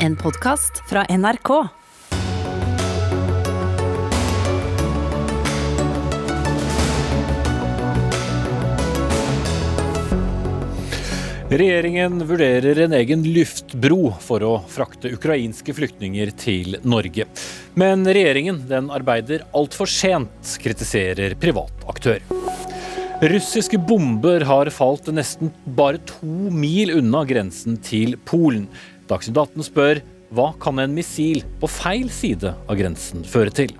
En podkast fra NRK. Regjeringen vurderer en egen luftbro for å frakte ukrainske flyktninger til Norge. Men regjeringen den arbeider altfor sent, kritiserer privat aktør. Russiske bomber har falt nesten bare to mil unna grensen til Polen. Dagsnytt 18 spør hva kan en missil på feil side av grensen føre til?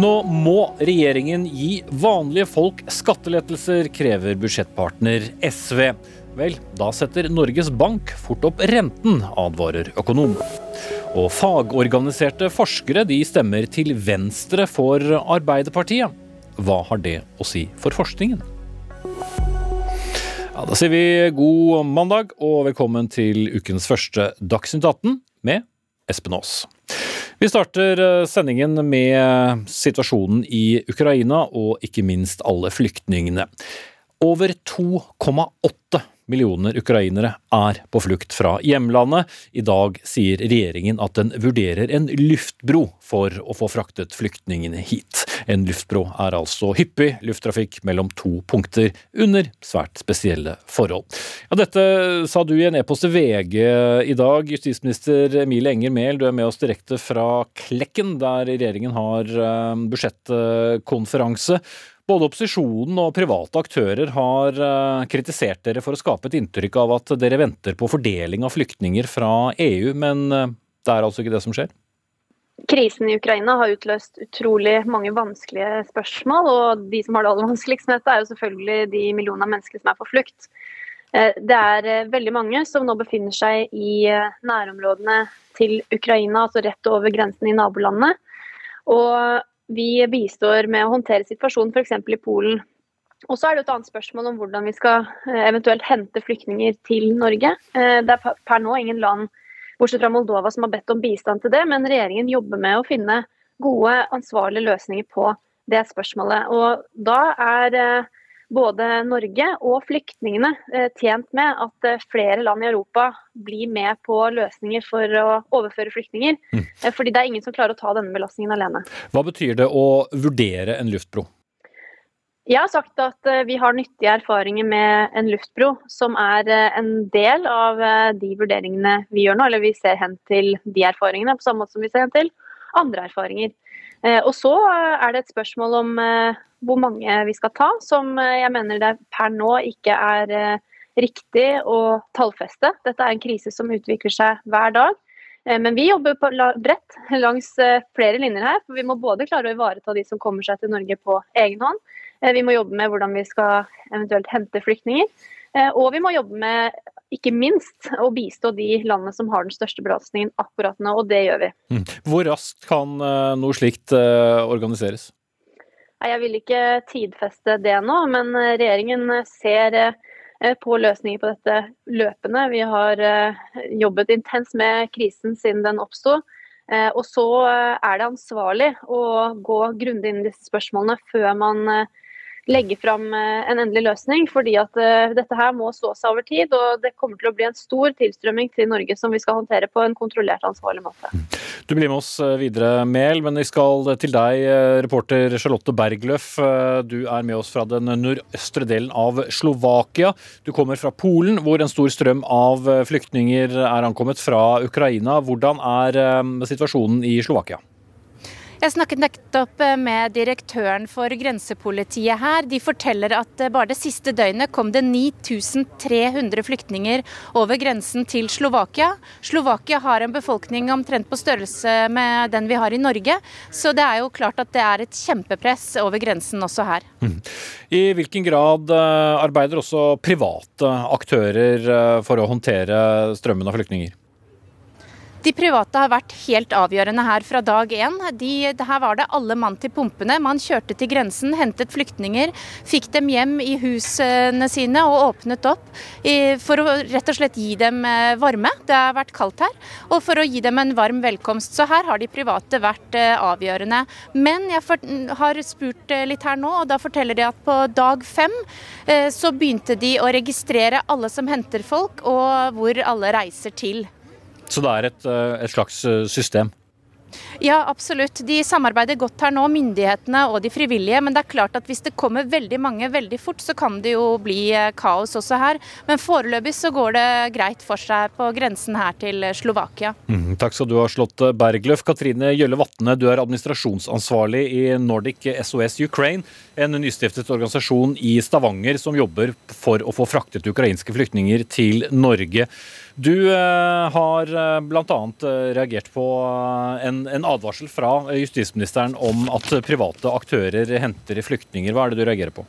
Nå må regjeringen gi vanlige folk skattelettelser, krever budsjettpartner SV. Vel, da setter Norges Bank fort opp renten, advarer økonom. Og fagorganiserte forskere de stemmer til venstre for Arbeiderpartiet. Hva har det å si for forskningen? Ja, da sier vi god mandag og velkommen til ukens første Dagsnytt 18 med Espen Aas. Vi starter eh, sendingen med situasjonen i Ukraina og ikke minst alle flyktningene. Over 2,8 millioner ukrainere er på flukt fra hjemlandet. I dag sier regjeringen at den vurderer en luftbro for å få fraktet flyktningene hit. En luftbro er altså hyppig lufttrafikk mellom to punkter under svært spesielle forhold. Ja, dette sa du i en e-post til VG i dag. Justisminister Emilie Enger Mehl, du er med oss direkte fra Klekken, der regjeringen har eh, budsjettkonferanse. Både opposisjonen og private aktører har eh, kritisert dere for å skape et inntrykk av at dere venter på fordeling av flyktninger fra EU, men eh, det er altså ikke det som skjer? Krisen i Ukraina har utløst utrolig mange vanskelige spørsmål. og De som har det aller vanskeligst med dette, er jo selvfølgelig de millionene av mennesker som er på flukt. Eh, det er veldig mange som nå befinner seg i nærområdene til Ukraina, altså rett over grensen i nabolandet. Og vi bistår med å håndtere situasjonen f.eks. i Polen. Og så er det et annet spørsmål om hvordan vi skal eh, eventuelt hente flyktninger til Norge. Eh, det er per nå ingen land, bortsett fra Moldova, som har bedt om bistand til det, men regjeringen jobber med å finne gode, ansvarlige løsninger på det spørsmålet. Og da er eh, både Norge og flyktningene eh, tjent med at eh, flere land i Europa blir med på løsninger for å overføre flyktninger. Mm. Eh, fordi det er ingen som klarer å ta denne belastningen alene. Hva betyr det å vurdere en luftbro? Jeg har sagt at vi har nyttige erfaringer med en luftbro, som er en del av de vurderingene vi gjør nå. Eller vi ser hen til de erfaringene, på samme måte som vi ser hen til andre erfaringer. Og så er det et spørsmål om hvor mange vi skal ta, som eh, jeg mener det per nå ikke er eh, riktig å tallfeste. Dette er en krise som utvikler seg hver dag. Eh, men vi jobber bredt langs flere linjer her. for Vi må både klare å ivareta de som kommer seg til Norge på egen hånd. Vi må jobbe med hvordan vi skal eventuelt hente flyktninger. Og vi må jobbe med ikke minst å bistå de landene som har den største belastningen akkurat nå, og det gjør vi. Mm. Hvor raskt kan noe slikt organiseres? Jeg vil ikke tidfeste det nå, men eh, regjeringen eh, ser eh, på løsninger på dette løpende. Vi har jobbet intenst med krisen siden den oppsto. Og så er det ansvarlig å gå grundig inn i disse spørsmålene før man legge fram eh, en endelig løsning. fordi at eh, dette her må stå seg over tid. Og det kommer til å bli en stor tilstrømming til Norge som vi skal håndtere på en kontrollert, ansvarlig måte. Du blir med oss eh, videre, Mehl, men vi skal til deg, reporter Charlotte Bergløff. Du er med oss fra den nordøstre delen av Slovakia. Du kommer fra Polen, hvor en stor strøm av flyktninger er ankommet fra Ukraina. Hvordan er situasjonen i Slovakia? Jeg snakket nettopp eh, med direktøren for grensepolitiet her. De forteller at eh, bare det siste døgnet kom det 9300 flyktninger over grensen til Slovakia. Slovakia har en befolkning omtrent på størrelse med den vi har i Norge, så det er jo klart at det er et kjempepress over grensen også her. Mm. I hvilken grad eh, arbeider også private aktører for å håndtere strømmen av flyktninger? De private har vært helt avgjørende her fra dag én. her var det alle mann til pumpene. Man kjørte til grensen, hentet flyktninger, fikk dem hjem i husene sine og åpnet opp for å rett og slett gi dem eh, varme. Det har vært kaldt her. Og for å gi dem en varm velkomst. Så her har de private vært eh, avgjørende. Men jeg har spurt eh, litt her nå, og da forteller de at på dag fem så begynte de å registrere alle som henter folk, og hvor alle reiser til. Så det er et, et slags system? Ja, absolutt. De samarbeider godt her nå, myndighetene og de frivillige. Men det er klart at hvis det kommer veldig mange veldig fort, så kan det jo bli eh, kaos også her. Men foreløpig så går det greit for seg på grensen her til Slovakia. Mm, takk skal du ha, Slåtte Bergløf. Katrine Gjølle Vatne, du er administrasjonsansvarlig i Nordic SOS Ukraine, en nystiftet organisasjon i Stavanger som jobber for å få fraktet ukrainske flyktninger til Norge. Du eh, har eh, bl.a. Eh, reagert på en, en, advarsel fra justisministeren om at private aktører henter flyktninger. Hva er det du reagerer på?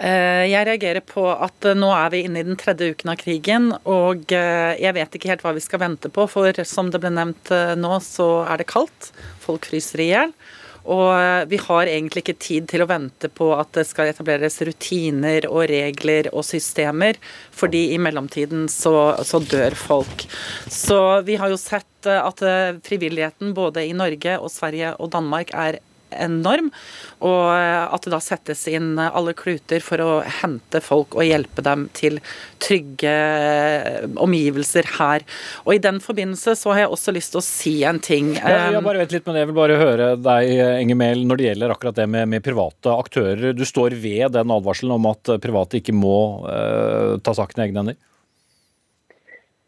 Jeg reagerer på at nå er vi inne i den tredje uken av krigen, og jeg vet ikke helt hva vi skal vente på. For som det ble nevnt nå, så er det kaldt. Folk fryser i hjel. Og eh, vi har egentlig ikke tid til å vente på at det skal etableres rutiner og regler og systemer, fordi i mellomtiden så, så dør folk. Så vi har jo sett eh, at eh, frivilligheten både i Norge og Sverige og Danmark er enorm. Og at det da settes inn alle kluter for å hente folk og hjelpe dem til trygge omgivelser her. Og i den forbindelse så har jeg også lyst til å si en ting. Ja, jeg bare vet litt, men jeg vil bare høre deg, Enger Mehl, når det gjelder akkurat det med, med, private aktører. Du står ved den advarselen om at private ikke må uh, ta saken i egne hender?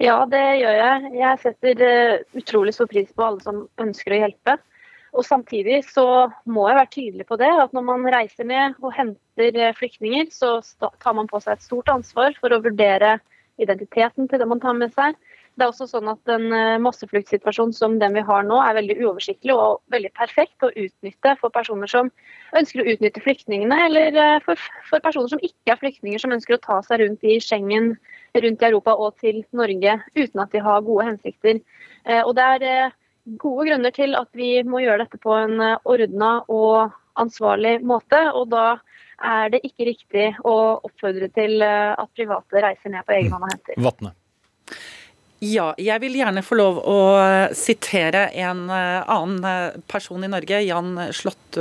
Ja, det gjør jeg. Jeg setter utrolig stor pris på alle som ønsker å hjelpe. Og Samtidig så må jeg være tydelig på det, at når man reiser ned og henter eh, flyktninger, så tar man på seg et stort ansvar for å vurdere identiteten til det man tar med seg. Det er også sånn at En eh, massefluktsituasjon som den vi har nå, er veldig uoversiktlig og veldig perfekt å utnytte for personer som ønsker å utnytte flyktningene, eller eh, for, for personer som ikke er flyktninger, som ønsker å ta seg rundt i Schengen, rundt i Europa og til Norge uten at de har gode hensikter. Og det er gode grunner til at vi må gjøre dette på en eh, ordna og ansvarlig måte. Og da er det ikke riktig å oppfordre til eh, at private reiser ned på egen hånd og henter. Vatne. Ja, jeg vil gjerne få lov å eh, sitere en annen person i Norge, Jan Slått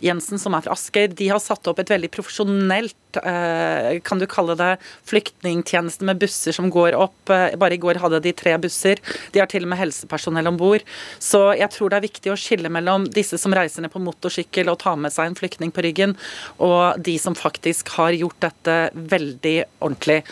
Jensen, som er fra Asker. De har satt opp et veldig profesjonelt, kan du kalle det, flyktningtjeneste med busser som går opp. Bare i går hadde de tre busser. De har til og med helsepersonell om bord. Så jeg tror det er viktig å skille mellom disse som reiser ned på motorsykkel og tar med seg en flyktning på ryggen, og de som faktisk har gjort dette veldig ordentlig.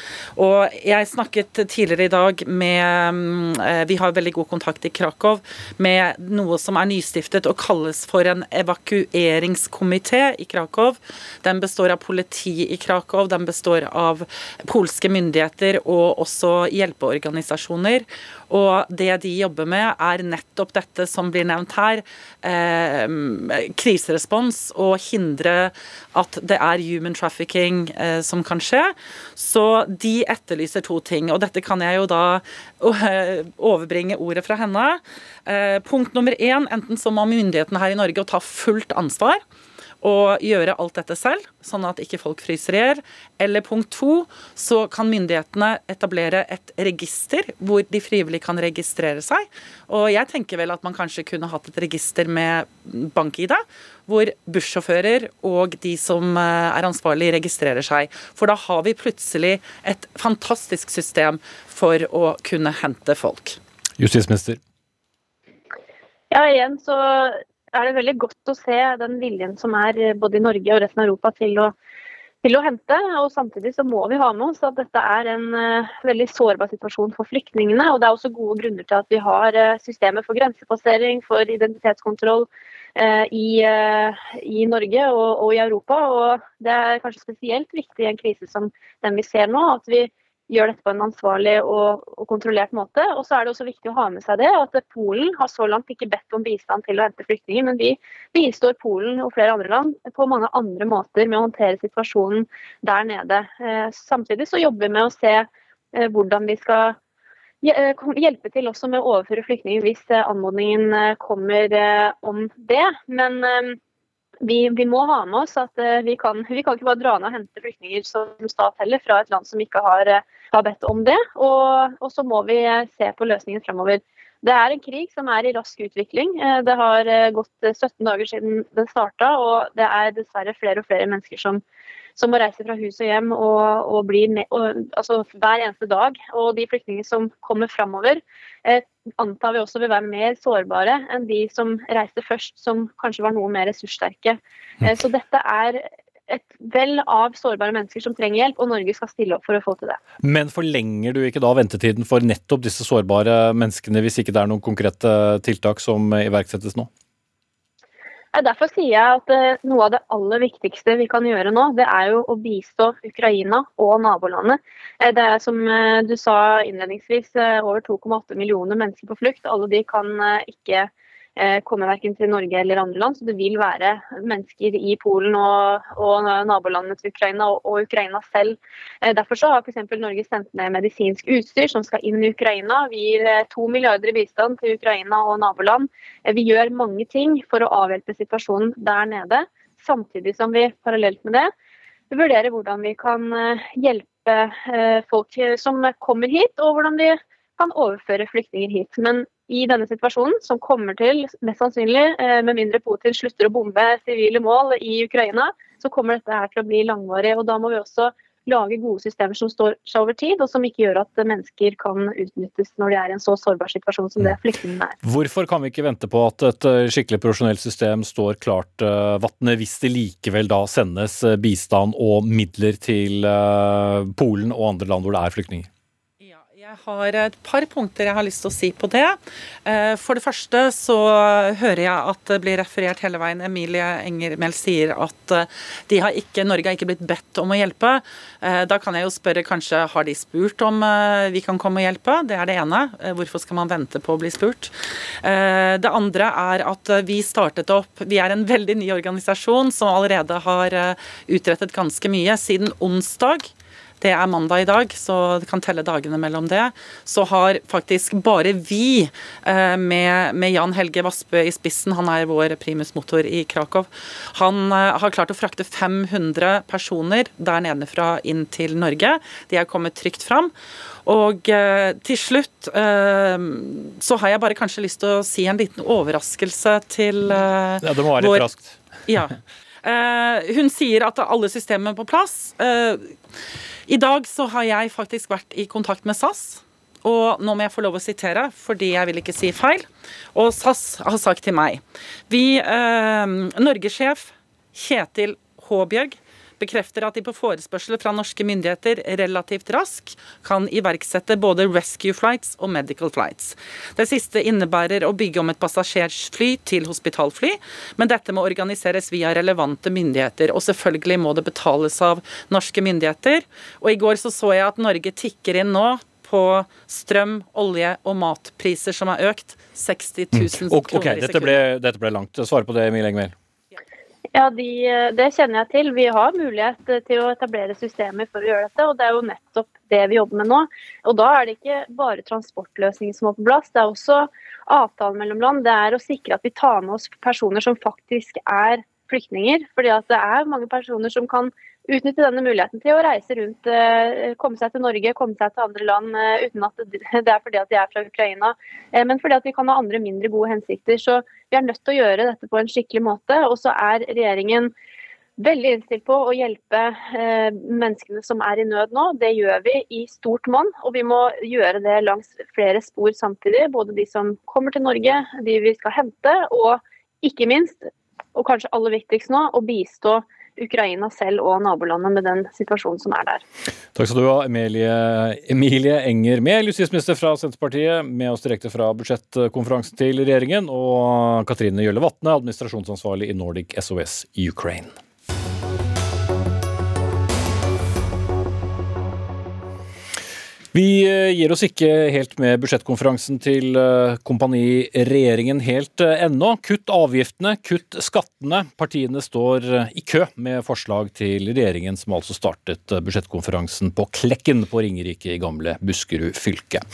Og jeg snakket tidligere i dag med med eh, Vi har veldig god kontakt i Krakow med noe som er nystiftet og kalles for en evakueringskomité i Krakow. Den består av politi i Krakow, den består av polske myndigheter og også hjelpeorganisasjoner. Og det de jobber med, er nettopp dette som blir nevnt her. Eh, kriserespons og hindre at det er human trafficking eh, som kan skje. Så de etterlyser to ting. Og dette kan jeg jo da eh, overbringe ordet fra henne. Eh, punkt nummer én, enten så må myndighetene her i Norge ta fullt ansvar og gjøre alt dette selv, sånn at ikke folk fryser i hjel. Eller punkt to, så kan myndighetene etablere et register hvor de frivillig kan registrere seg. Og jeg tenker vel at man kanskje kunne hatt et register med bank-ID, hvor bussjåfører og de som eh, er ansvarlig, registrerer seg. For da har vi plutselig et fantastisk system for å kunne hente folk. Justisminister. Ja, igjen så er det veldig godt å se den viljen som er eh, både i Norge og resten av Europa til å, til å hente. og Samtidig så må vi ha med oss at dette er en uh, veldig sårbar situasjon for flyktningene. og Det er også gode grunner til at vi har uh, systemer for grensepassering, for identitetskontroll uh, i, i, Norge og, og, i Europa. og Det er kanskje spesielt viktig i en krise som den vi ser nå, at vi gjør dette på en ansvarlig og, og, kontrollert måte. Og så er det også viktig å ha med seg det at Polen har så langt ikke bedt om bistand til å hente flyktninger, men vi bistår Polen og flere andre land på mange andre måter med å håndtere situasjonen der nede. Eh, samtidig så jobber vi med å se eh, hvordan vi skal eh, hjelpe til også med å overføre flyktninger hvis anmodningen kommer om det. Men vi, vi, må ha med oss at vi kan, vi kan ikke bare dra ned og hente flyktninger som stat heller fra et land som ikke har har bedt om det. Og, og så må vi se på løsningen fremover. Det er en krig som er i rask utvikling. Eh, det har eh, gått 17 dager siden den starta, og det er dessverre flere og flere mennesker som, som må reise fra hus og hjem og, og bli med, og, altså, hver eneste dag. Og de flyktningene som kommer framover, eh, antar vi også vil være mer sårbare enn de som reiste først, som kanskje var noe mer ressurssterke. Eh, så dette er et vell av sårbare mennesker som trenger hjelp, og Norge skal stille opp for å få til det. Men forlenger du ikke da ventetiden for nettopp disse sårbare menneskene, hvis ikke det er noen konkrete tiltak som iverksettes nå? Derfor sier jeg at eh, noe av det aller viktigste vi kan gjøre nå, det er jo å bistå Ukraina og nabolandet. Eh, det er som eh, du sa innledningsvis, over 2,8 millioner mennesker på flukt. Alle de kan ikke Eh, komme verken til Norge eller andre land. Så det vil være mennesker i Polen og, og nabolandene til Ukraina og, og, Ukraina selv. Eh, derfor så har f.eks. Norge sendt ned medisinsk utstyr som skal inn i Ukraina. Vi gir eh, to milliarder i bistand til Ukraina og naboland. Vi gjør mange ting for å avhjelpe situasjonen der nede. Samtidig som vi parallelt med det vurderer hvordan vi kan hjelpe folk som kommer hit, og hvordan vi kan overføre flyktninger hit. Men i denne situasjonen, som kommer til, mest sannsynlig, eh, med mindre Putin slutter å bombe sivile mål i Ukraina, så kommer dette her til å bli langvarig. og Da må vi også lage gode systemer som står seg over tid, og som ikke gjør at mennesker kan utnyttes når de er i en så sårbar situasjon som det flyktningene er. Hvorfor kan vi ikke vente på at et eh, skikkelig profesjonelt system står klart, uh, Vatne, hvis det likevel da sendes bistand og midler til Polen og andre land hvor det er flyktninger? Jeg har et par punkter jeg har lyst til å si på det. Eh, for det første så hører jeg at det blir referert hele veien. Emilie Engermel sier at de har ikke, Norge har ikke blitt bedt om å hjelpe. Eh, da kan jeg jo spørre kanskje har de spurt om vi kan komme og hjelpe? Det er det ene. Hvorfor skal man vente på å bli spurt? Det andre er at vi startet opp Vi er en veldig ny organisasjon som allerede har utrettet ganske mye. Siden onsdag det er mandag i dag, så det kan telle dagene mellom det. Så har faktisk bare vi, eh, med, med Jan Helge Vassbø i spissen, han er vår primus motor i Krakow, han eh, har klart å frakte 500 personer der nedefra inn til Norge. De er kommet trygt fram. Og eh, til slutt så har jeg bare kanskje lyst til å si en liten overraskelse til Ja, det må være litt vår, raskt. Ja. Eh, hun sier at alle systemene er på plass. I dag så har jeg faktisk vært i kontakt med SAS. Og nå må jeg få lov å sitere, fordi jeg vil ikke si feil. Og SAS har sagt til meg Vi, eh, Norgesjef Kjetil Håbjørg bekrefter at de på forespørsel fra norske myndigheter relativt raskt kan iverksette både rescue flights og medical flights. Det siste innebærer å bygge om et passasjerfly til hospitalfly, men dette må organiseres via relevante myndigheter. Og selvfølgelig må det betales av norske myndigheter. Og i går så, så jeg at Norge tikker inn nå på strøm, olje og matpriser som har økt 60 000 mm. kroner i sekundet. Dette ble, dette ble langt. Svar på det, Emil Engmel. Ja, de, Det kjenner jeg til. Vi har mulighet til å etablere systemer for å gjøre dette. og Det er jo nettopp det vi jobber med nå. Og Da er det ikke bare transportløsninger som må på plass. Det er også avtalen mellom land. Det er å sikre at vi tar med oss personer som faktisk er flyktninger. fordi at det er mange personer som kan utnytte denne muligheten til å reise rundt, eh, komme seg til Norge, komme seg til andre land eh, uten at det er fordi at de er fra Ukraina, eh, men fordi at vi kan ha andre mindre gode hensikter. Så vi er nødt til å gjøre dette på en skikkelig måte. Og så er regjeringen veldig innstilt på å hjelpe menneskene som er i nød nå. Det gjør vi i stort monn, og vi må gjøre det langs flere spor samtidig. Både de som kommer til Norge, de vi skal hente, og ikke minst, og kanskje aller viktigst nå, å bistå Ukraina selv og nabolandet med den situasjonen som er der. Takk skal du ha, Emilie, Emilie Enger Mehl, justisminister fra Senterpartiet, med oss direkte fra budsjettkonferansen til regjeringen, og Katrine Gjølle Vatne, administrasjonsansvarlig i Nordic SOS Ukraine. Vi eh, gir oss ikke helt med budsjettkonferansen til Kompani Regjeringen helt eh, ennå. Kutt avgiftene, kutt skattene. Partiene står i kø med forslag til regjeringen, som altså startet budsjettkonferansen på Klekken på Ringerike i gamle Buskerud fylke.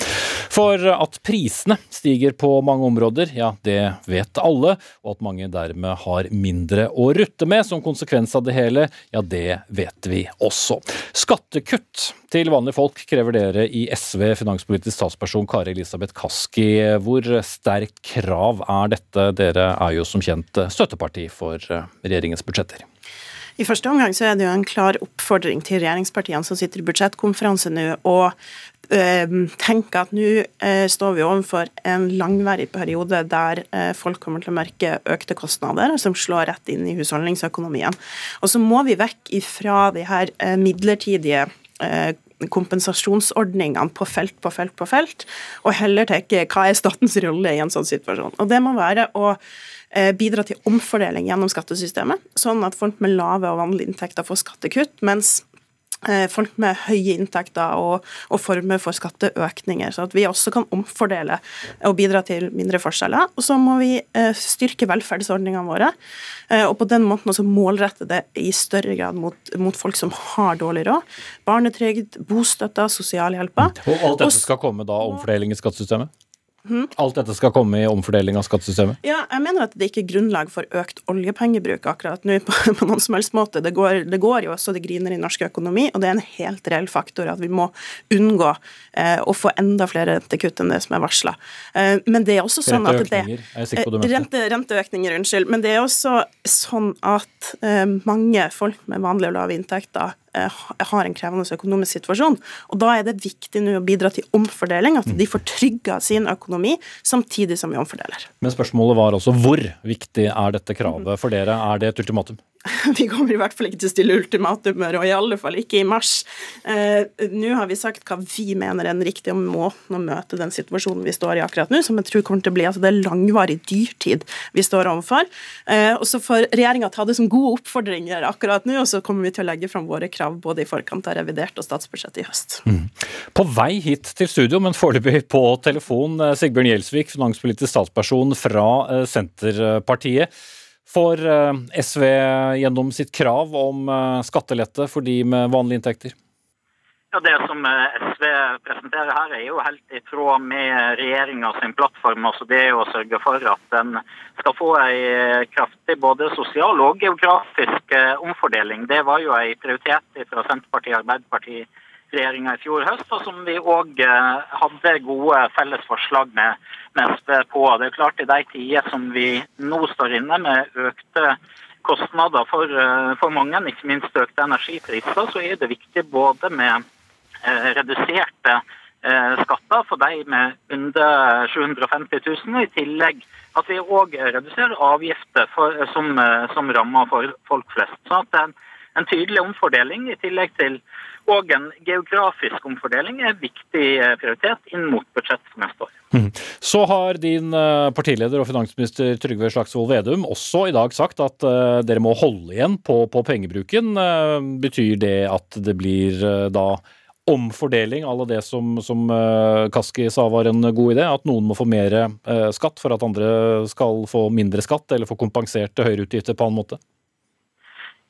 For at prisene stiger på mange områder, ja det vet alle. Og at mange dermed har mindre å rutte med som konsekvens av det hele, ja det vet vi også. Skattekutt til vanlige folk krever dere i SV, finanspolitisk statsperson Kari Elisabeth Kaski. Hvor sterkt krav er dette? Dere er jo som kjent støtteparti for regjeringens budsjetter. I første omgang så er det jo en klar oppfordring til regjeringspartiene som sitter i budsjettkonferanse nå, og tenker tenke at nå eh, står vi overfor en langvarig periode der eh, folk kommer til å merke økte kostnader som slår rett inn i husholdningsøkonomien. Og så må vi vekk ifra de her midlertidige kompensasjonsordningene på felt på felt på felt, og heller tenke hva er statens rolle i en sånn situasjon. Og Det må være å eh, bidra til omfordeling gjennom skattesystemet, sånn at folk med lave og vanlige inntekter får skattekutt, mens folk med høye inntekter og, og former for skatteøkninger, så at vi også kan omfordele og bidra til mindre forskjeller. Og så må vi eh, styrke velferdsordningene våre, eh, og på den måten også målrette det i større grad mot, mot folk som har dårlig råd. Barnetrygd, bostøtte, sosialhjelper. Og alt dette skal komme da omfordeling i skattesystemet? Hmm? Alt dette skal komme i omfordeling av skattesystemet? Ja, jeg mener at det ikke er grunnlag for økt oljepengebruk akkurat nå på, på noen som helst måte. Det går, det går, jo også det griner i norsk økonomi, og det er en helt reell faktor at vi må unngå eh, å få enda flere rentekutt enn det som er varsla. Eh, men det er også sånn at det eh, rente, Renteøkninger, unnskyld. Men det er også sånn at eh, mange folk med vanlige og lave inntekter har en krevende økonomisk situasjon. Og Da er det viktig nå å bidra til omfordeling, at de får trygga sin økonomi samtidig som vi omfordeler. Men spørsmålet var også hvor viktig er dette kravet for dere? Er det et ultimatum? Vi kommer i hvert fall ikke til å stille ultimatumer, og i alle fall ikke i mars. Eh, nå har vi sagt hva vi mener er den riktige måten å møte den situasjonen vi står i akkurat nå, som jeg tror kommer til å bli altså det er langvarig dyrtid vi står overfor. Eh, og så får regjeringa ta det som gode oppfordringer akkurat nå, og så kommer vi til å legge fram våre krav både i forkant av revidert og statsbudsjettet i høst. Mm. På vei hit til studio, men foreløpig på telefon, eh, Sigbjørn Gjelsvik, finanspolitisk statsperson fra Senterpartiet. Får eh, SV gjennom sitt krav om eh, skattelette for de med vanlige inntekter? Ja, Det som eh, SV presenterer her, er jo helt i tråd med regjeringa sin plattform. Altså det å sørge for at den skal få en kraftig både sosial og geografisk omfordeling. Det var jo en prioritet fra Senterpartiet og Arbeiderpartiet regjeringa i fjor høst, og som vi òg hadde gode felles forslag med SV på. Det er klart I de tider som vi nå står inne med økte kostnader for, eh, for mange, ikke minst økte energipriser, så er det viktig både med eh, reduserte eh, skatter for de med under 750 000, i tillegg at vi òg reduserer avgifter for, som, som, rammer for folk flest. Så at en, en tydelig omfordeling i tillegg til og en geografisk omfordeling er viktig prioritet inn mot budsjettet for neste år. Mhm. Så har din eh, partileder og finansminister Trygve Slagsvold Vedum også i dag sagt at uh, dere må holde igjen på, på pengebruken. Betyr det at det blir da omfordeling av det som, som Kaski sa var en god idé? At noen må få mer skatt for at andre skal få mindre skatt, eller få kompensert høyere utgifter på annen måte?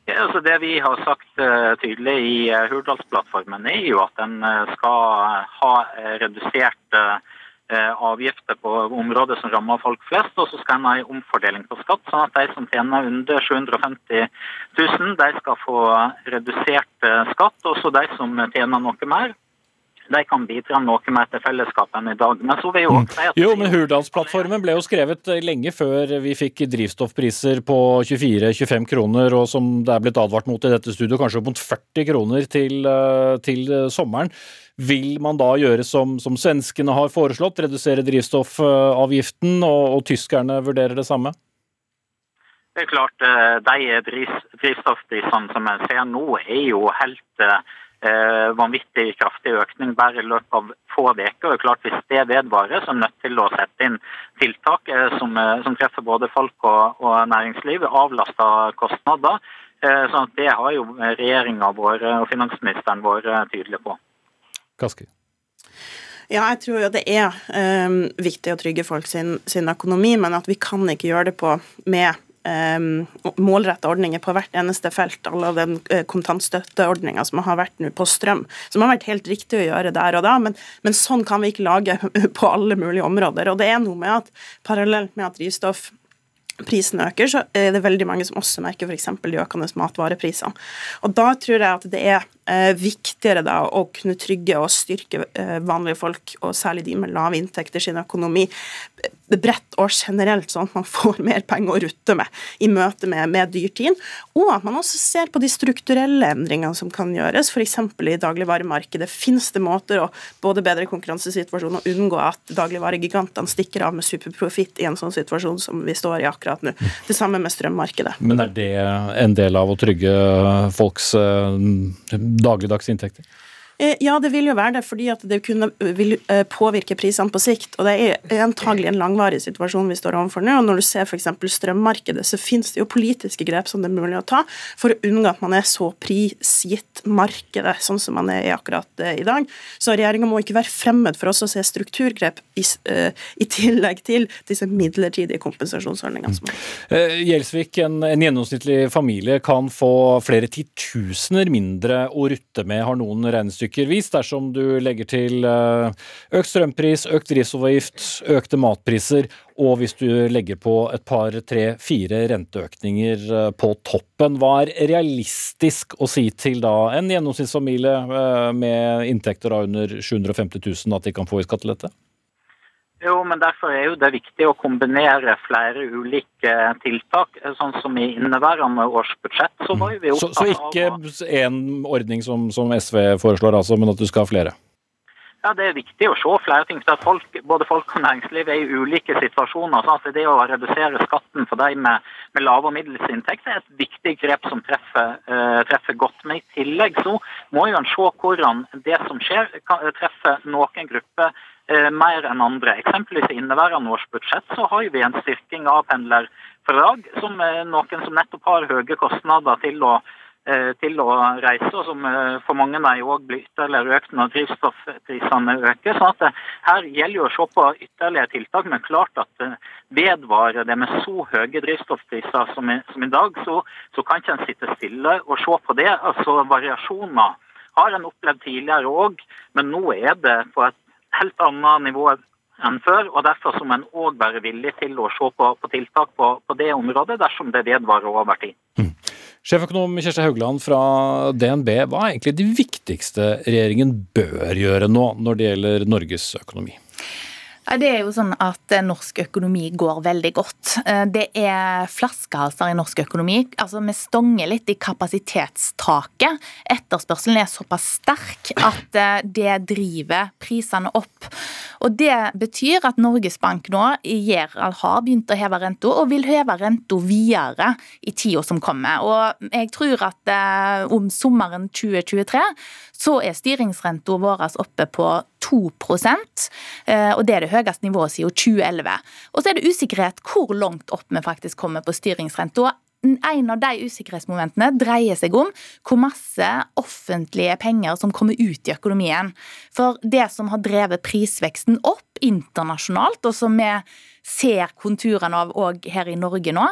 Ja, altså det vi har sagt tydelig i Hurdalsplattformen, er jo at en skal ha redusert Eh, avgifter på områder som rammer folk flest, og så skal en ha en omfordeling på skatt, sånn at de som tjener under 750 000, de skal få redusert eh, skatt. Og så de som tjener noe mer, de kan bidra noe mer til fellesskapet enn i dag. Men så vil jo at... Jo, men Hurdalsplattformen ble jo skrevet eh, lenge før vi fikk drivstoffpriser på 24-25 kroner, og som det er blitt advart mot i dette studio, kanskje opp mot 40 kroner til, til sommeren. Vil man da gjøre som, som svenskene har foreslått, redusere drivstoffavgiften, og, og tyskerne vurderer det samme? Det er klart, eh, De drivstoffprisene som jeg ser nå, er jo helt eh, vanvittig kraftig økning bare i løpet av få uker. Klart, hvis det vedvarer, så er vi nødt til å sette inn tiltak eh, som, eh, som, treffer både folk og, og næringsliv, Avlasta kostnader. Eh, sånn at Det har jo regjeringa vår og finansministeren vår tydelig på. Kaski? Ja, jeg tror jo det er um, viktig å trygge folk sin, sin, økonomi, men at vi kan ikke gjøre det på med målretta ordninger på hvert eneste felt. Alle den uh, kontantstøtteordninga som har vært nå på strøm, som har vært helt riktig å gjøre der og da, men, men sånn kan vi ikke lage på alle mulige områder. Og det er noe med at parallelt med at drivstoff prisen øker, så er det veldig mange som også merker f.eks. de økende matvareprisene. Og Da tror jeg at det er eh, viktigere da å kunne trygge og styrke eh, vanlige folk, og særlig de med lave inntekter, sin økonomi bredt og generelt, sånn at man får mer penger å rutte med i møte med, med dyrtid. Og at man også ser på de strukturelle endringene som kan gjøres, f.eks. i dagligvaremarkedet. Fins det måter å både bedre konkurransesituasjonen og unngå at dagligvaregigantene stikker av med superprofitt i en sånn situasjon som vi står i akkurat nå? Det samme med strømmarkedet. Men er det en del av å trygge folks eh, dagligdags inntekter? Eh, ja, det vil jo være det, fordi at det kunne, vil eh, påvirke prisene på sikt. Og det er antagelig en langvarig situasjon vi står overfor nå. og Når du ser f.eks. strømmarkedet, så finnes det jo politiske grep som det er mulig å ta for å unngå at man er så prisgitt markedet, sånn som man er akkurat eh, i dag. Så regjeringa må ikke være fremmed for oss å se strukturgrep i, i tillegg til disse midlertidige kompensasjonsordningene. Som Gjelsvik, en, en gjennomsnittlig familie kan få flere titusener mindre å rutte med, har noen regnestykker vis dersom du legger til eh, økt strømpris, økt drivstoffavgift, økte matpriser, og hvis du legger på et par, tre, fire renteøkninger eh, på toppen. Hva er realistisk å si til da en gjennomsnittsfamilie eh, med inntekter under 750 000 at de kan få i skattelette? Jo, men Derfor er jo det viktig å kombinere flere ulike tiltak. Sånn som i inneværende års budsjett. Så var vi opptatt av... Så, så ikke én ordning som, som, SV foreslår, altså, men at du skal ha flere? Ja, Det er viktig å se flere ting. for folk, Både folk og næringsliv er i ulike situasjoner. så altså Det å redusere skatten for de med, med lave og middels inntekt er et viktig grep som treffer, uh, treffer, godt. Men i tillegg så må jo en se hvordan det som skjer, kan treffer noen grupper Eh, mer enn andre. Eksempelvis i inneværende års budsjett så har vi en styrking av pendlerfradrag, som er noen som nettopp har høye kostnader til å, eh, til å reise, og som eh, for mange av òg blir ytterligere økt når drivstoffprisene øker. Så at her gjelder jo å se på ytterligere tiltak, men klart at vedvarer det med så høye drivstoffpriser som i, som i dag, så, så kan ikke en sitte stille og se på det. Altså Variasjoner har en opplevd tidligere òg, men nå er det på et helt annet nivå enn før. og Derfor må en òg være villig til å se på, på tiltak på, på, det området, dersom det vedvarer over tid. Mm. Sjeføkonom Kjersti Haugland fra DNB, hva er egentlig det viktigste regjeringen bør gjøre nå når det gjelder Norges økonomi? Det er jo sånn at eh, norsk økonomi går veldig godt. Eh, det er flaskehalser i norsk økonomi. Altså, Vi stonger litt i kapasitetstaket. Etterspørselen er såpass sterk at eh, det driver prisene opp. Og Det betyr at Norges Bank nå gir, har begynt å heve renta, og vil heve renta videre i tida som kommer. Og Jeg tror at om sommeren 2023 så er styringsrenta vår oppe på 2% og det er det høyeste nivået siden 2011. Og så er det usikkerhet hvor langt opp vi faktisk kommer på styringsrenta. En av de usikkerhetsmomentene dreier seg om hvor masse offentlige penger som kommer ut i økonomien. For det som har drevet prisveksten opp internasjonalt, og som vi ser konturene av òg her i Norge nå,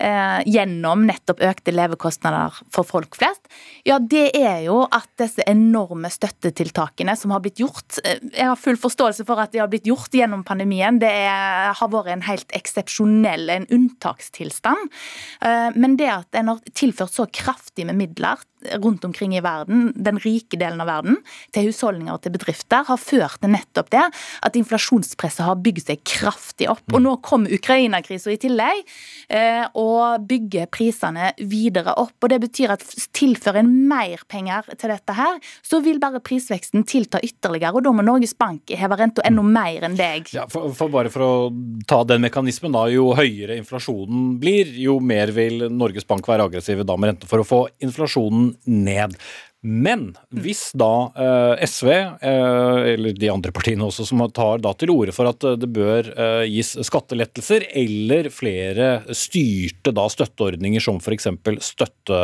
eh, gjennom nettopp økte levekostnader for folk flest, ja, det er jo at disse enorme støttetiltakene som har blitt gjort eh, Jeg har full forståelse for at de har blitt gjort gjennom pandemien. Det er, har vært en helt eksepsjonell, en unntakstilstand. Eh, men det at en har tilført så kraftig med midler rundt omkring i verden, den rike delen av verden, til husholdninger og til bedrifter, har ført til nettopp det at inflasjonspresset har bygd seg kraftig opp. Og nå kommer Ukraina-krisa i tillegg eh, og bygger prisene videre opp. Og det betyr at tilfører en mer penger til dette her, så vil bare prisveksten tilta ytterligere. Og da må Norges Bank heve renta enda mer enn deg. Ja, for, for bare for å ta den mekanismen, da. Jo høyere inflasjonen blir, jo mer vil Norges Bank være aggressive da med rente for å få inflasjonen ned. Men hvis da eh, SV, eh, eller de andre partiene også, som tar da til orde for at det bør eh, gis skattelettelser eller flere styrte da støtteordninger som f.eks. Støtte,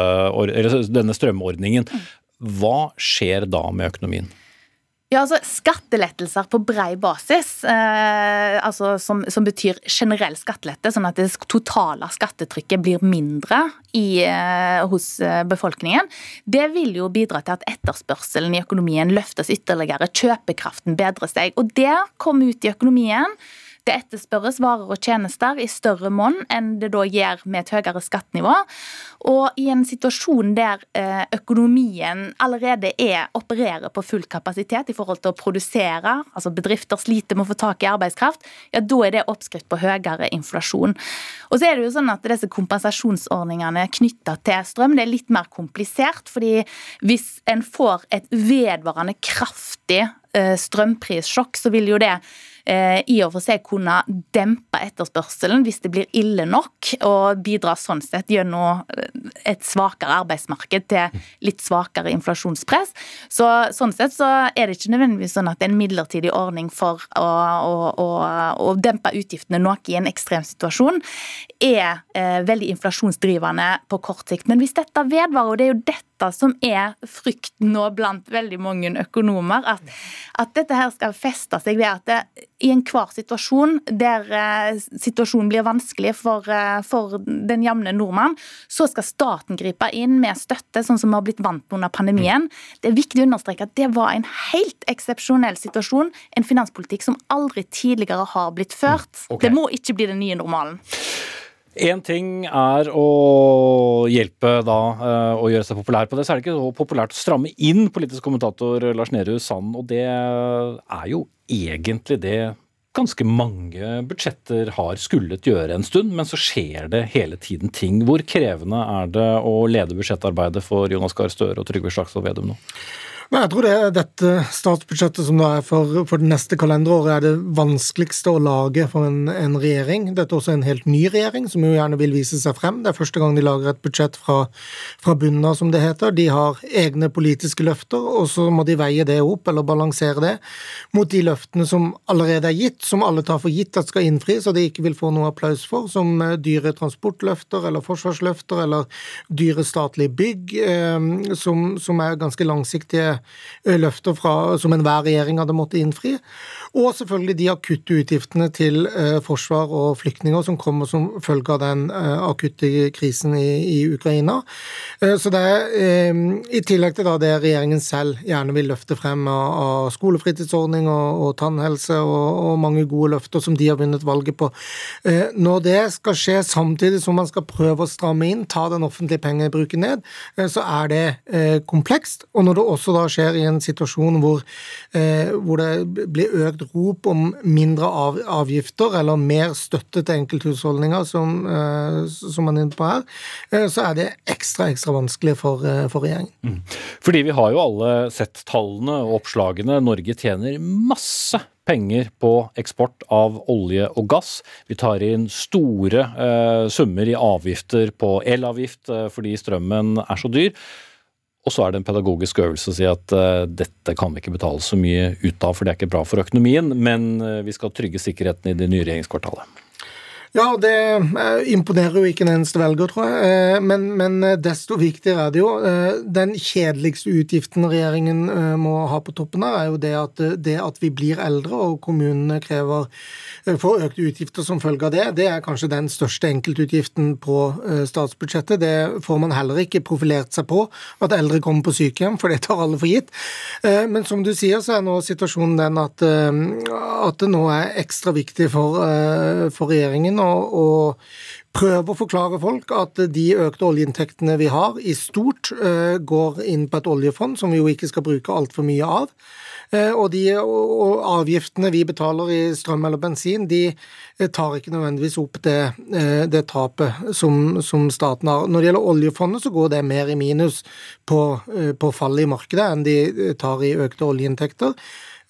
denne strømordningen, hva skjer da med økonomien? Ja, altså Skattelettelser på brei basis, eh, altså som, som, betyr generell skattelette, sånn at det totale skattetrykket blir mindre i, eh, hos eh, befolkningen, det vil jo bidra til at etterspørselen i økonomien løftes ytterligere, kjøpekraften bedrer seg. Og det kom ut i økonomien Det etterspørres varer og tjenester i større monn enn det da gjør med et høyere skattenivå. Og i en situasjon der eh, økonomien allerede er, opererer på full kapasitet i forhold til å produsere, altså bedrifter sliter med å få tak i arbeidskraft, ja da er det oppskrift på høyere inflasjon. Og så er det jo sånn at disse kompensasjonsordningene knytta til strøm, det er litt mer komplisert. fordi hvis en får et vedvarende kraftig eh, strømprissjokk, så vil jo det i og for seg kunne dempe etterspørselen hvis det blir ille nok, og bidra sånn sett gjennom eh, et svakere arbeidsmarked til litt svakere inflasjonspress. Så, sånn sett så er det ikke nødvendigvis sånn at det er en midlertidig ordning for å, å, å, å dempe utgiftene noe i en ekstrem situasjon, er eh, veldig inflasjonsdrivende på kort sikt. Men hvis dette vedvarer, og det er jo dette som er frykten nå blant veldig mange økonomer, at, at dette her skal feste seg ved at det, i enhver situasjon der eh, situasjonen blir vanskelig for, eh, for den jevne nordmann, så skal staten gripe inn med støtte, sånn som vi har blitt vant med under pandemien. Det er viktig å understreke at det var en helt eksepsjonell situasjon. En finanspolitikk som aldri tidligere har blitt ført. Mm, okay. Det må ikke bli den nye normalen. Én ting er å hjelpe da eh, å gjøre seg populær på det, så er det ikke så populært å stramme inn politisk kommentator Lars Nehru Sand. Og det er jo egentlig det ganske mange budsjetter har skullet gjøre en stund, men så skjer det hele tiden ting. Hvor krevende er det å lede budsjettarbeidet for Jonas Gahr Støre og Trygve Slagsvold Vedum nå? Men jeg tror det er dette statsbudsjettet som da er for, for det neste kalenderåret, er det vanskeligste å lage for en, en, regjering. Dette er også en helt ny regjering, som jo gjerne vil vise seg frem. Det er første gang de lager et budsjett fra, fra bunnen av, som det heter. De har egne politiske løfter, og så må de veie det opp, eller balansere det, mot de løftene som allerede er gitt, som alle tar for gitt at skal innfris, og de ikke vil få noe applaus for, som eh, dyre transportløfter eller forsvarsløfter eller dyre statlige bygg, eh, som, som er ganske langsiktige løfter fra, som enhver regjering hadde måttet innfri. Og selvfølgelig de akutte utgiftene til eh, forsvar og flyktninger som kommer som følge av den eh, akutte krisen i, i Ukraina. Så det er i tillegg til det regjeringen selv gjerne vil løfte frem av, skolefritidsordning og, og tannhelse og, og, mange gode løfter som de har vunnet valget på. Når det skal skje samtidig som man skal prøve å stramme inn, ta den offentlige pengebruken ned, så er det komplekst. Og når det også da skjer i en situasjon hvor, eh, hvor det blir økt rop om mindre av, avgifter eller mer støtte til enkelthusholdninger, som, eh, som man er inne på her, eh, så er det ekstra ekstra vanskelig for, eh, for regjeringen. Mm. Fordi vi har jo alle sett tallene og oppslagene. Norge tjener masse penger på eksport av olje og gass. Vi tar inn store eh, summer i avgifter på elavgift eh, fordi strømmen er så dyr. Og så er det en pedagogisk øvelse å si at uh, dette kan vi ikke betale så mye ut av, for det er ikke bra for økonomien, men uh, vi skal trygge sikkerheten i det nye regjeringskvartalet. Ja, det eh, imponerer jo ikke en eneste velger, tror jeg. Eh, men, men, eh, desto viktigere er det jo. Den kjedeligste utgiften regjeringen må ha på toppen her, er jo det at, det at vi blir eldre og kommunene krever får økte utgifter som følge av det. Det er kanskje den største enkeltutgiften på statsbudsjettet. Det får man heller ikke profilert seg på, at eldre kommer på sykehjem, for det tar alle for gitt. Men som du sier, så er nå situasjonen den at, at det nå er ekstra viktig for, for regjeringen og, og prøve å forklare folk at de økte oljeinntektene vi har, i stort uh, går inn på et oljefond som vi jo ikke skal bruke altfor mye av. Uh, og de og avgiftene vi betaler i strøm eller bensin, de uh, tar ikke nødvendigvis opp det, det tapet som, som, staten har. Når det gjelder oljefondet, så går det mer i minus på, på fallet i markedet enn de tar i økte oljeinntekter.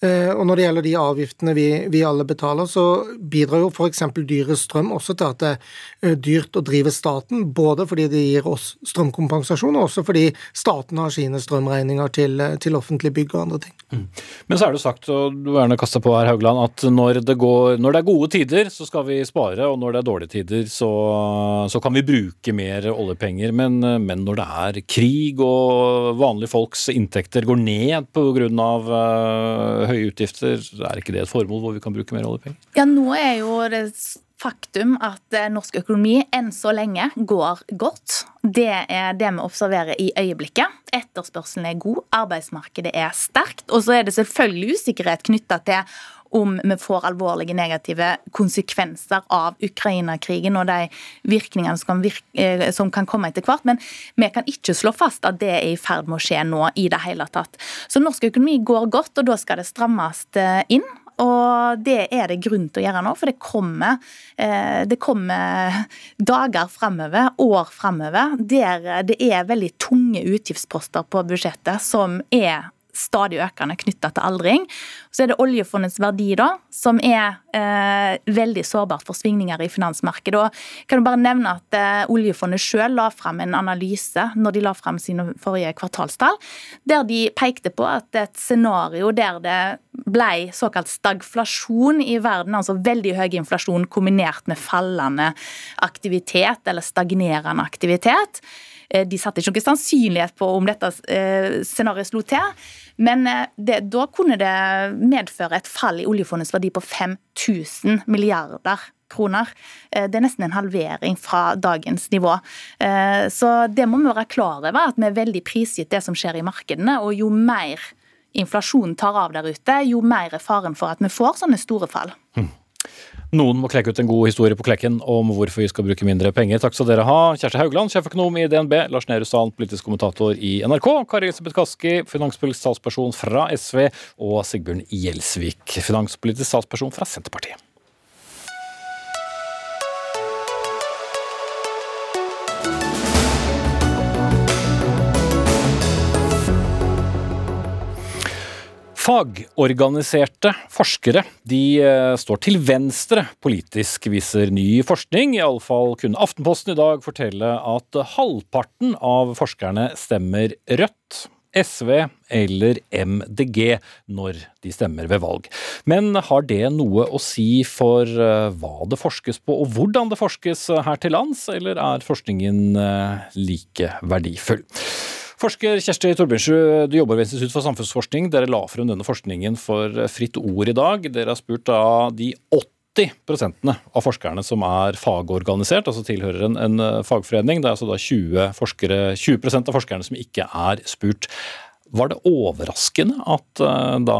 Eh, og når det gjelder de avgiftene vi, vi alle betaler, så bidrar jo f.eks. dyre strøm også til at det er eh, dyrt å drive staten. Både fordi det gir oss strømkompensasjon, og også fordi staten har sine strømregninger til, til offentlige bygg og andre ting. Mm. Men så er det sagt, og du gjerne kaste på her, Haugland, at når det, går, når det, er gode tider, så skal vi spare, og når det er dårlige tider, så, så kan vi bruke mer oljepenger. Men, men, når det er krig og vanlige folks inntekter går ned pga. Uh, høye utgifter, er ikke det et formål hvor vi kan bruke mer oljepenger? Ja, nå er jo det faktum at eh, norsk økonomi enn så lenge går godt. Det er det vi observerer i øyeblikket. Etterspørselen er god, arbeidsmarkedet er sterkt. Og så er det selvfølgelig usikkerhet knytta til om vi får alvorlige negative konsekvenser av Ukraina-krigen og de virkningene som kan, virke, eh, som kan komme etter hvert. Men vi kan ikke slå fast at det er i ferd med å skje nå i det hele tatt. Så norsk økonomi går godt, og da skal det strammes eh, inn. Og det er det grunn til å gjøre nå, for det kommer, eh, det kommer dager framover, år framover, der det er veldig tunge utgiftsposter på budsjettet som er stadig økende knytta til aldring. Så er det oljefondets verdi, da, som er eh, veldig sårbart for svingninger i finansmarkedet. Og kan du bare nevne at eh, Oljefondet selv la fram en analyse når de la fram sine forrige kvartalstall, der de pekte på at et scenario der det ble såkalt stagflasjon i verden, altså veldig høy inflasjon kombinert med fallende aktivitet eller stagnerende aktivitet, de satte ikke noen sannsynlighet på om dette eh, scenarioet slo til, men eh, det, da kunne det medføre et fall i oljefondets verdi på 5000 milliarder kroner. Det er nesten en halvering fra dagens nivå. Så det må vi være klar over, at vi er veldig prisgitt det som skjer i markedene. Og jo mer inflasjonen tar av der ute, jo mer er faren for at vi får sånne store fall. Hmm. Noen må klekke ut en god historie på klekken om hvorfor vi skal bruke mindre penger. Takk skal dere ha. Kjersti Haugland, sjeføkonom i DNB, Lars Nehru Sand, politisk kommentator i NRK, Kari Elisabeth Kaski, finanspolitisk statsperson fra SV, og Sigbjørn Gjelsvik, finanspolitisk statsperson fra Senterpartiet. Fagorganiserte forskere de eh, står til venstre politisk, viser ny forskning. Iallfall kunne Aftenposten i dag fortelle at halvparten av forskerne stemmer Rødt. SV eller MDG når de stemmer ved valg. Men har det noe å si for eh, hva det forskes på og hvordan det forskes her til lands, eller er forskningen eh, like verdifull? Forsker Kjersti Torbjørnsrud, du jobber ved Institutt for samfunnsforskning. Dere la frem denne forskningen for Fritt Ord i dag. Dere har spurt da de 80% av forskerne som er fagorganisert, altså tilhører en, en fagforening. Det er altså da 20, forskere, 20% av forskerne som ikke er spurt. Var det overraskende at uh, da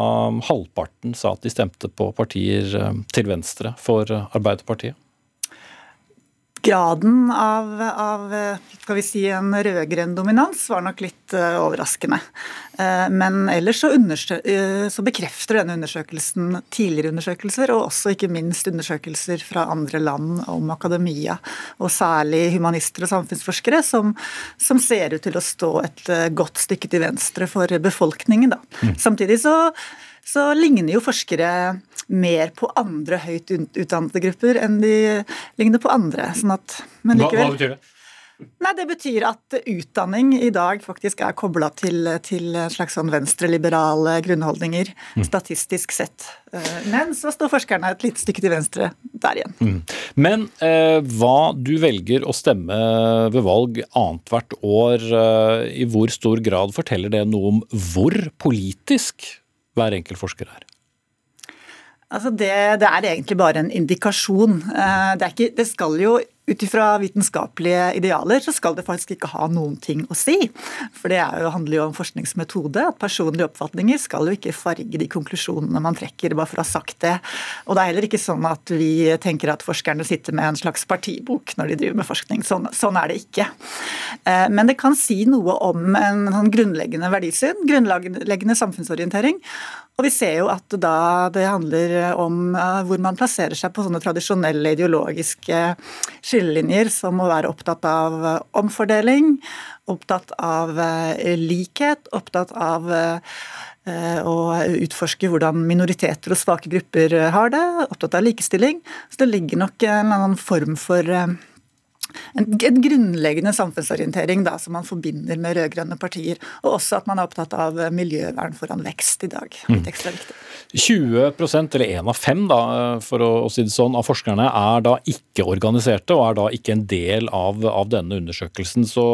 halvparten sa at de stemte på partier uh, til venstre for Arbeiderpartiet? Graden av, av skal vi si, en rød-grønn dominans var nok litt uh, overraskende. Uh, men ellers så, uh, så, bekrefter denne undersøkelsen tidligere undersøkelser, og også ikke minst undersøkelser fra andre land om akademia, og særlig humanister og samfunnsforskere, som, som ser ut til å stå et godt stykke til venstre for befolkningen. Da. Mm. Samtidig så så ligner jo forskere mer på andre høyt utdannede grupper enn de ligner på andre. Sånn at, men likevel, hva, hva betyr det? Nei, Det betyr at utdanning i dag faktisk er kobla til, til slags sånn venstreliberale grunnholdninger, mm. statistisk sett. Eh, men så står forskerne et lite stykke til venstre der igjen. Mm. Men eh, hva du velger å stemme ved valg annethvert år, eh, i hvor stor grad forteller det noe om hvor politisk hver enkelt forsker er? Altså det, det, er egentlig bare en indikasjon. Eh, det, ikke, det skal jo ut ifra vitenskapelige idealer så skal det faktisk ikke ha noen ting å si. For det jo, handler jo om forskningsmetode. At personlige oppfatninger skal jo ikke farge de konklusjonene man trekker, bare for å ha sagt det. Og det er heller ikke sånn at vi tenker at forskerne sitter med en slags partibok når de driver med forskning. Sånn, sånn er det ikke. Eh, men det kan si noe om en sånn grunnleggende verdisyn, grunnleggende samfunnsorientering. Og vi ser jo at da det handler om eh, hvor man plasserer seg på sånne tradisjonelle ideologiske skillelinjer, som å være opptatt av eh, omfordeling, opptatt av eh, likhet, opptatt av å utforske hvordan minoriteter og svake grupper har det, opptatt av likestilling. Så det ligger nok en annen form for en, en grunnleggende samfunnsorientering da, som man forbinder med rød-grønne partier. Og også at man er opptatt av miljøvern foran vekst i dag. Mm. ekstra viktig. 20% eller én av fem da, for å, å, si det sånn, av forskerne er da ikke organiserte og er da ikke en del av, av denne undersøkelsen. Så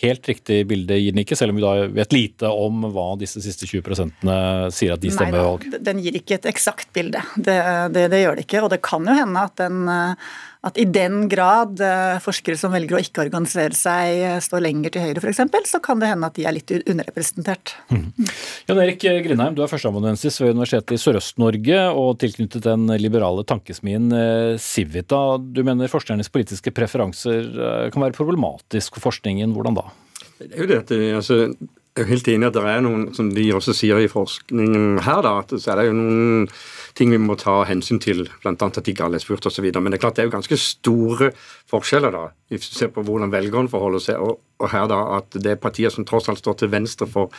helt riktig bilde gir den ikke, selv om vi da vet lite om hva disse siste 20% sier at de stemmer ved valg. Den gir ikke et eksakt bilde. Det, det, det, gjør det ikke. Og det kan jo hende at den at i den grad eh, forskere som velger å ikke organisere seg, eh, står lenger til høyre f.eks., så kan det hende at de er litt underrepresentert. Mm. Jan Erik Grindheim, du er førsteamanuensis ved Universitetet i Sørøst-Norge og tilknyttet den liberale tankesmien Civita. Du mener forskernes politiske preferanser kan være problematisk for forskningen. Hvordan da? Det er jo det at altså, jeg er helt enig at det er noen, som de også sier i forskningen her, da, at så er det jo noen ting vi må ta hensyn til, bl.a. at ikke alle er spurt osv. Men det er klart det er jo ganske store forskjeller, da, hvis du ser på hvordan velgerne forholder seg. Og, og her da at det er partier som tross alt står til venstre for,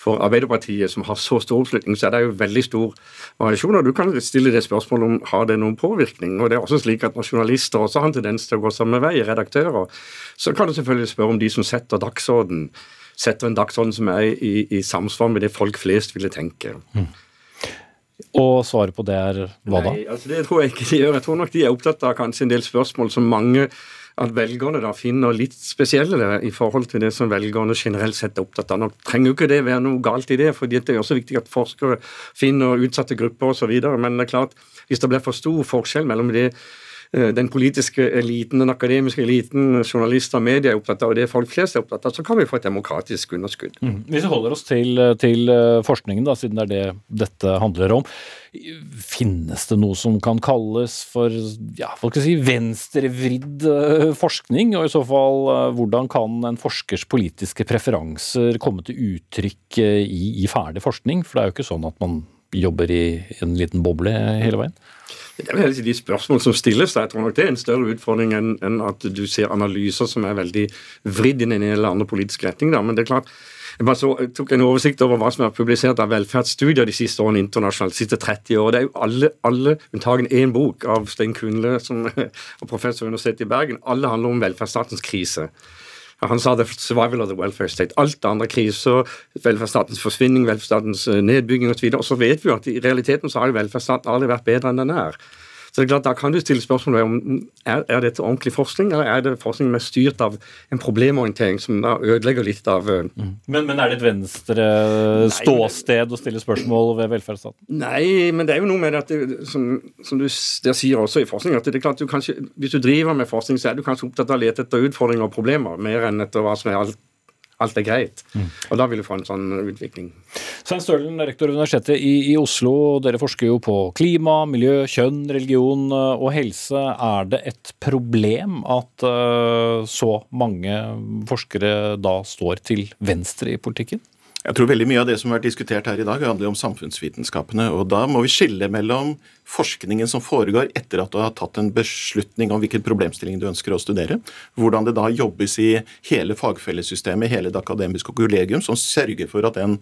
for Arbeiderpartiet, som har så stor oppslutning, så er det jo veldig stor variasjon. Og du kan stille det spørsmålet om har det noen påvirkning. Og det er også slik at når journalister også har en tendens til å gå samme vei, redaktører, så kan du selvfølgelig spørre om de som setter dagsorden setter en dagsorden som er i, i, samsvar med det folk flest ville tenke. Mm. Og svaret på det er hva da? Nei, altså Det tror jeg ikke de gjør. Jeg tror nok de er opptatt av kanskje en del spørsmål som mange at velgerne da finner litt spesielle i forhold til det som velgerne generelt sett er opptatt av. Nå trenger jo ikke det være noe galt i det, for det er også viktig at forskere finner utsatte grupper osv. Men det er klart, hvis det blir for stor forskjell mellom det den politiske eliten, den akademiske eliten, journalister og media er opptatt av, og det folk flest er opptatt av, så kan vi få et demokratisk underskudd. Mm. Hvis vi holder oss til, til, eh, forskningen, da, siden det er det dette handler om. Finnes det noe som kan kalles for ja, si, venstrevridd eh, forskning? Og i så fall, hvordan kan en forskers politiske preferanser komme til uttrykk i, i ferdig forskning? For det er jo ikke sånn at man jobber i en liten boble hele veien? Det er vel de spørsmål som stilles. Jeg tror nok det er en større utfordring enn at du ser analyser som er veldig vridd i en eller annen politisk retning. Da. Men det er klart, jeg bare så, tok en oversikt over hva som er publisert av velferdsstudier de siste årene internasjonalt, de siste 30 år. Det er jo alle, alle unntagen én bok av Stein Kunle, som er professor ved Universitetet i Bergen. Alle handler om velferdsstatens krise. Han sa the survival of the welfare state. Alt andre kriser, velferdsstatens forsvinning, velferdsstatens eh, nedbygging osv. Og, og så vet vi jo at i realiteten så har velferdsstaten aldri vært bedre enn den er. Så det er klart, Da kan du stille spørsmål om er, er dette ordentlig forskning, eller er det forskning mest styrt av en problemorientering som da ødelegger litt av mm. men, men, er det et venstre ståsted å stille spørsmål ved velferdsstaten? Nei, men det er jo noe med det at det, som, som, du sier også i forskning, at det er klart du kanskje, hvis du driver med forskning, så er du kanskje opptatt av å lete etter utfordringer og problemer mer enn etter hva som er alt alt er greit. Mm. Og da vil du få en sånn utvikling. Svein Stølen, rektor ved Universitetet i, i, Oslo. Dere forsker jo på klima, miljø, kjønn, religion eh, og helse. Er det et problem at uh, så mange forskere da står til venstre i politikken? Jeg tror veldig mye av det som har vært diskutert her i dag, handler om samfunnsvitenskapene. og Da må vi skille mellom forskningen som foregår etter at du har tatt en beslutning om hvilken problemstilling du ønsker å studere, hvordan det da jobbes i hele fagfellessystemet, hele det akademiske kollegium, som sørger for at den,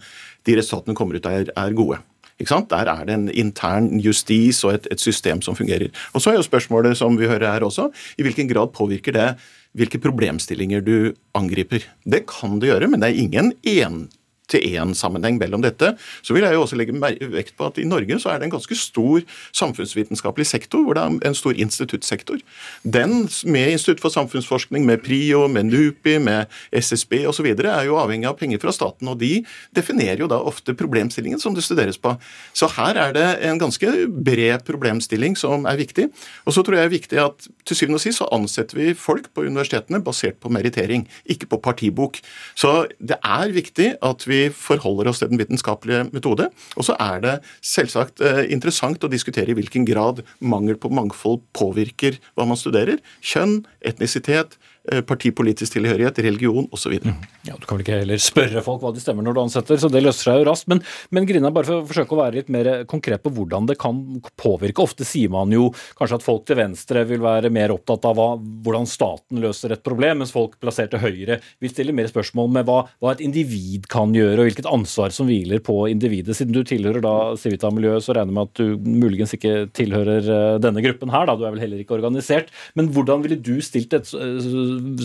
de resultatene kommer ut er, er gode. Der er det en intern justis og et, et, system som fungerer. Og Så er jo spørsmålet som vi hører her også, i hvilken grad påvirker det hvilke problemstillinger du angriper. Det kan det gjøre, men det er ingen en til én sammenheng mellom dette. Så vil jeg jo også legge vekt på at i Norge så er det en ganske stor samfunnsvitenskapelig sektor, hvor det er en stor instituttsektor. Den med Institutt for samfunnsforskning, med PRIO, med NUPI, med SSB osv. er jo avhengig av penger fra staten, og de definerer jo da ofte problemstillingen som det studeres på. Så her er det en ganske bred problemstilling som er viktig. Og så tror jeg det er viktig at til syvende og sist så ansetter vi folk på universitetene basert på merittering, ikke på partibok. Så det er viktig at vi vi forholder oss til den vitenskapelige metode. Og så er det selvsagt eh, interessant å diskutere i hvilken grad mangel på mangfold påvirker hva man studerer. Kjønn, etnisitet, partipolitisk tilhørighet, religion osv. Mm. Ja, du kan vel ikke heller spørre folk hva de stemmer når du ansetter, så det løser seg jo raskt. Men, men Grina, bare for å forsøke å være litt mer konkret på hvordan det kan påvirke. Ofte sier man jo kanskje at folk til venstre vil være mer opptatt av hva, hvordan staten løser et problem, mens folk plassert til høyre vil stille mer spørsmål med hva, hva, et individ kan gjøre, og hvilket ansvar som hviler på individet. Siden du tilhører da Civita-miljøet, så regner jeg med at du muligens ikke tilhører eh, denne gruppen her, da. Du er vel heller ikke organisert. Men hvordan ville du stilt et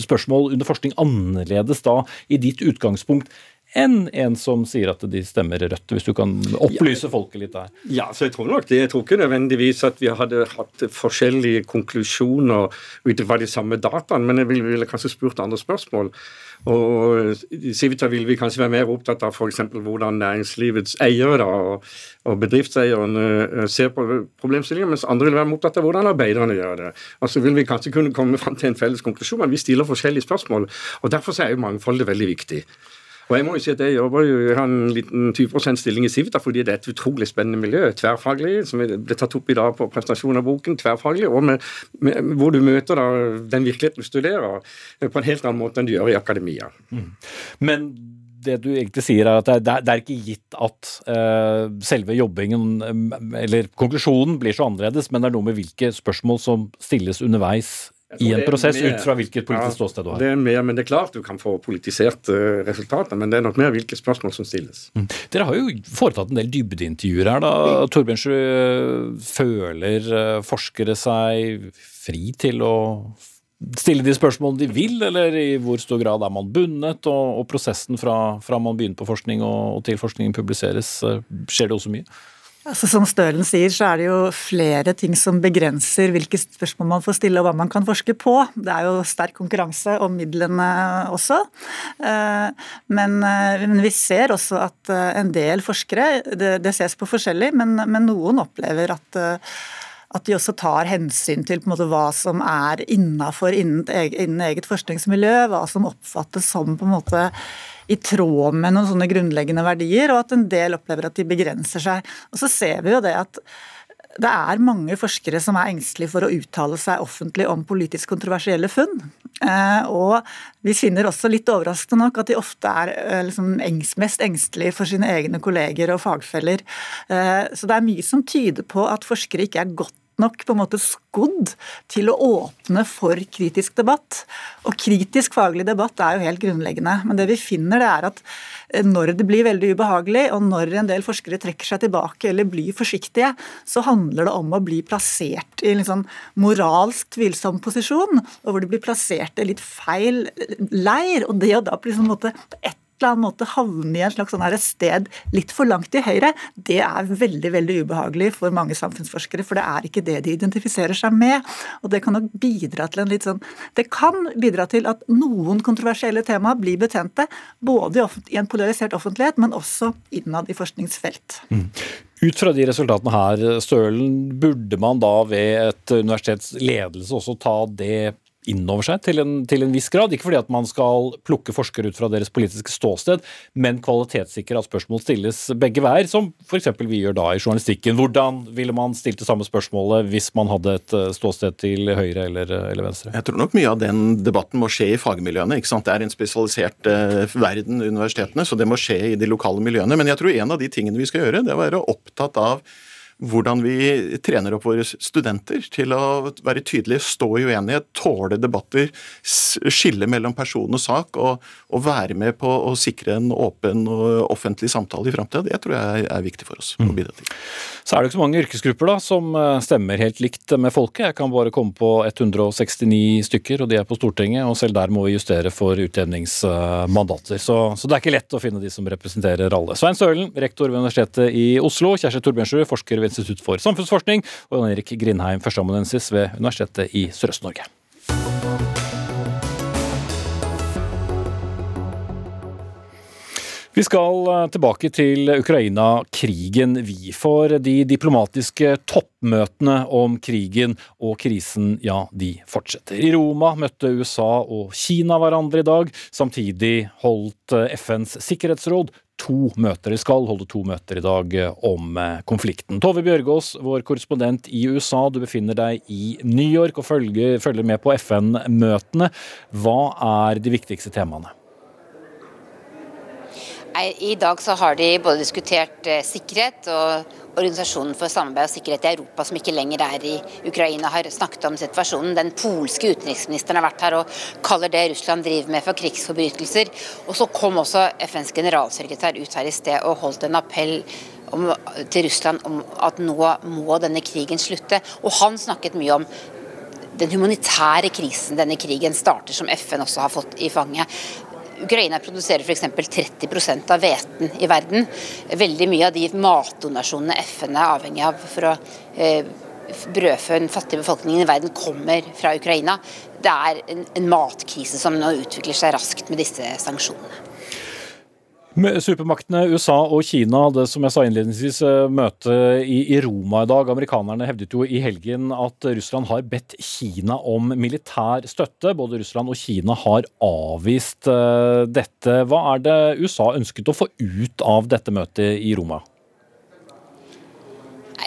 spørsmål under forskning annerledes da, i ditt utgangspunkt, enn en som sier at de stemmer rødt, hvis du kan opplyse folket litt der? Ja, så jeg tror nok det. Jeg tror ikke nødvendigvis at vi hadde hatt forskjellige konklusjoner ut fra de samme dataene, men jeg ville, ville kanskje spurt andre spørsmål. Og Civita vil vi kanskje være mer opptatt av f.eks. hvordan næringslivets eiere og, og bedriftseierne eh, ser på problemstillinger, mens andre vil være opptatt av hvordan arbeiderne gjør det. Og så vil vi kanskje kunne komme fram til en felles konklusjon, men vi stiller forskjellige spørsmål. og Derfor er jo mangfoldet veldig viktig. Og jeg må jo si at jeg jobber jo, jeg har en liten 20 stilling i Civita fordi det er et utrolig spennende miljø. Tverrfaglig, som ble tatt opp i dag på presentasjonen av boken. Tverrfaglig, og med, med, hvor du møter da, den virkeligheten du studerer, på en helt annen måte enn du gjør i akademia. Mm. Men det du egentlig sier, er at det er, det er ikke gitt at uh, selve jobbingen, eller konklusjonen, blir så annerledes, men det er noe med hvilke spørsmål som stilles underveis i en prosess mer, ut fra hvilket politisk ja, ståsted du har. Det er mer, men det er klart du kan få politiserte uh, resultater, men det er nok mer hvilke spørsmål som stilles. Mm. Dere har jo foretatt en del dybdeintervjuer her. da. Torbjørnsrud, føler uh, forskere seg fri til å stille de spørsmålene de vil, eller i hvor stor grad er man bundet? Og, og prosessen fra, fra, man begynner på forskning og, og til forskningen publiseres, skjer det også mye? Altså, som Stølen sier, så er det jo flere ting som begrenser hvilke spørsmål man får stille og hva man kan forske på. Det er jo sterk konkurranse om midlene også. Eh, men, eh, men vi ser også at eh, en del forskere, det, det ses på forskjellig, men, men noen opplever at at de også tar hensyn til måte, hva som er innafor innen, innen, eget forskningsmiljø, hva som oppfattes som på en måte i tråd med noen sånne grunnleggende verdier, og at en del opplever at de begrenser seg. Og så ser vi jo det at det er mange forskere som er engstelige for å uttale seg offentlig om politisk kontroversielle funn. Eh, og vi finner også litt overraskende nok at de ofte er eh, liksom mest engstelige for sine egne kolleger og fagfeller. Eh, så det er mye som tyder på at forskere ikke er godt nok på en måte skodd til å åpne for kritisk debatt. Og kritisk faglig debatt er jo helt grunnleggende. Men det vi finner, det er at eh, når det blir veldig ubehagelig, og når en del forskere trekker seg tilbake eller blir forsiktige, så handler det om å bli plassert i en sånn moralsk tvilsom posisjon, og hvor de blir plassert i litt feil leir. Og det å da på en måte ett eller annen måte havne i en slags sånn sted litt for langt til høyre, det er veldig veldig ubehagelig for mange samfunnsforskere. For det er ikke det de identifiserer seg med. Og det kan nok bidra til en litt sånn Det kan bidra til at noen kontroversielle tema blir betente, både i en polarisert offentlighet, men også innad i forskningsfelt. Mm. Ut fra de resultatene her, Stølen, burde man da ved et universitets ledelse også ta det innover seg til en, til en, viss grad. Ikke fordi at man skal plukke forskere ut fra deres politiske ståsted, men kvalitetssikre at spørsmål stilles begge hver, som f.eks. vi gjør da i journalistikken. Hvordan ville man stilt det samme spørsmålet hvis man hadde et eh, ståsted til høyre eller, eller venstre? Jeg tror nok mye av den debatten må skje i fagmiljøene. ikke sant? Det er en spesialisert eh, verden, universitetene, så det må skje i de lokale miljøene. Men jeg tror en av de tingene vi skal gjøre, det er å være opptatt av hvordan vi trener opp våre studenter til å være tydelige, stå i uenighet, tåle debatter, skille mellom person og sak, og, og være med på å sikre en åpen og offentlig samtale i framtida. Det tror jeg er viktig for oss å mm. bidra til. Så er det ikke så mange yrkesgrupper da, som eh, stemmer helt likt med folket. Jeg kan bare komme på 169 stykker, og de er på Stortinget. og Selv der må vi justere for utjevningsmandater. Så, så, det er ikke lett å finne de som representerer alle. Svein Sølen, rektor ved Universitetet i Oslo. Kjersti Torbjørnsrud, forsker ved Institutt for samfunnsforskning, og Jan Erik Grindheim, førsteamanuensis ved Universitetet i Sørøst-Norge. Vi skal eh, tilbake til Ukraina-krigen, vi. For de diplomatiske toppmøtene om krigen og krisen, ja, de fortsetter. I Roma møtte USA og Kina hverandre i dag. Samtidig holdt eh, FNs sikkerhetsråd to møter. De skal holde to møter i dag eh, om konflikten. Tove Bjørgaas, vår korrespondent i USA, du befinner deg i New York og følger, følger med på FN-møtene. Hva er de viktigste temaene? I dag så har de både diskutert eh, sikkerhet og Organisasjonen for samarbeid og sikkerhet i Europa, som ikke lenger er i Ukraina, har snakket om situasjonen. Den polske utenriksministeren har vært her og kaller det Russland driver med for krigsforbrytelser. Og så kom også FNs generalsekretær ut her i sted og holdt en appell om, til Russland om at nå må denne krigen slutte. Og han snakket mye om den humanitære krisen denne krigen starter, som FN også har fått i fanget. Ukraina produserer f.eks. 30% av hveten i verden. Veldig mye av de matdonasjonene FN er avhengig av for å eh, brødfø den fattige befolkningen i verden, kommer fra Ukraina. Det er en, en matkrise som nå utvikler seg raskt med disse sanksjonene. Supermaktene USA og Kina hadde som jeg sa innledningsvis eh, møte i, i, Roma i dag. Amerikanerne hevdet jo i helgen at Russland har bedt Kina om militær støtte. Både Russland og Kina har avvist uh, dette. Hva er det USA ønsket å få ut av dette møtet i Roma?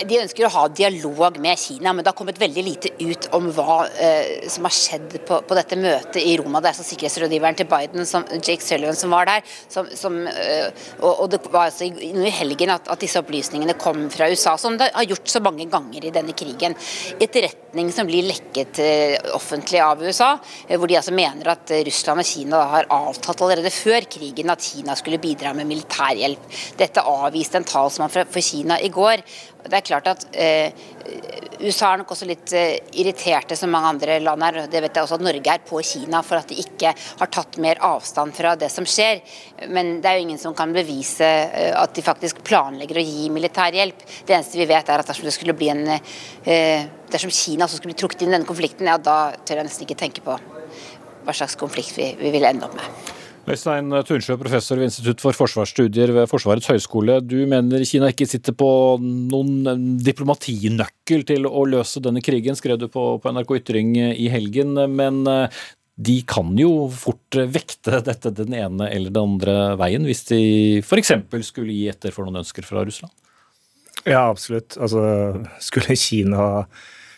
De ønsker å ha dialog med Kina, men det har kommet veldig lite ut om hva eh, som har skjedd på, på, dette møtet i Roma. Det er så sikkerhetsrådgiveren til Biden, som, Jake Sullivan, som var der. Som, som, eh, og, og, det var altså i, i helgen at, at, disse opplysningene kom fra USA, som det har gjort så mange ganger i denne krigen. Etterretning som blir lekket eh, offentlig av USA, eh, hvor de altså mener at Russland og Kina har avtalt allerede før krigen at Kina skulle bidra med militærhjelp. Dette avviste en talsmann for, for Kina i går. Det er klart at eh, USA er nok også litt eh, irriterte, som mange andre land er. Det vet jeg også at Norge er på Kina for at de ikke har tatt mer avstand fra det som skjer. Men det er jo ingen som kan bevise eh, at de faktisk planlegger å gi militær hjelp. Det eneste vi vet er at dersom det skulle bli en eh, Dersom Kina også skulle bli trukket inn i denne konflikten, ja da tør jeg nesten ikke tenke på hva slags konflikt vi, vi vil ende opp med. Øystein Tunsjø, professor ved Institutt for forsvarsstudier ved Forsvarets høgskole. Du mener Kina ikke sitter på noen diplomatinøkkel til å løse denne krigen, skrev du på, på NRK Ytring i helgen. Men eh, de kan jo fort vekte dette den ene eller den andre veien, hvis de f.eks. skulle gi etter for noen ønsker fra Russland? Ja, absolutt. Altså, skulle Kina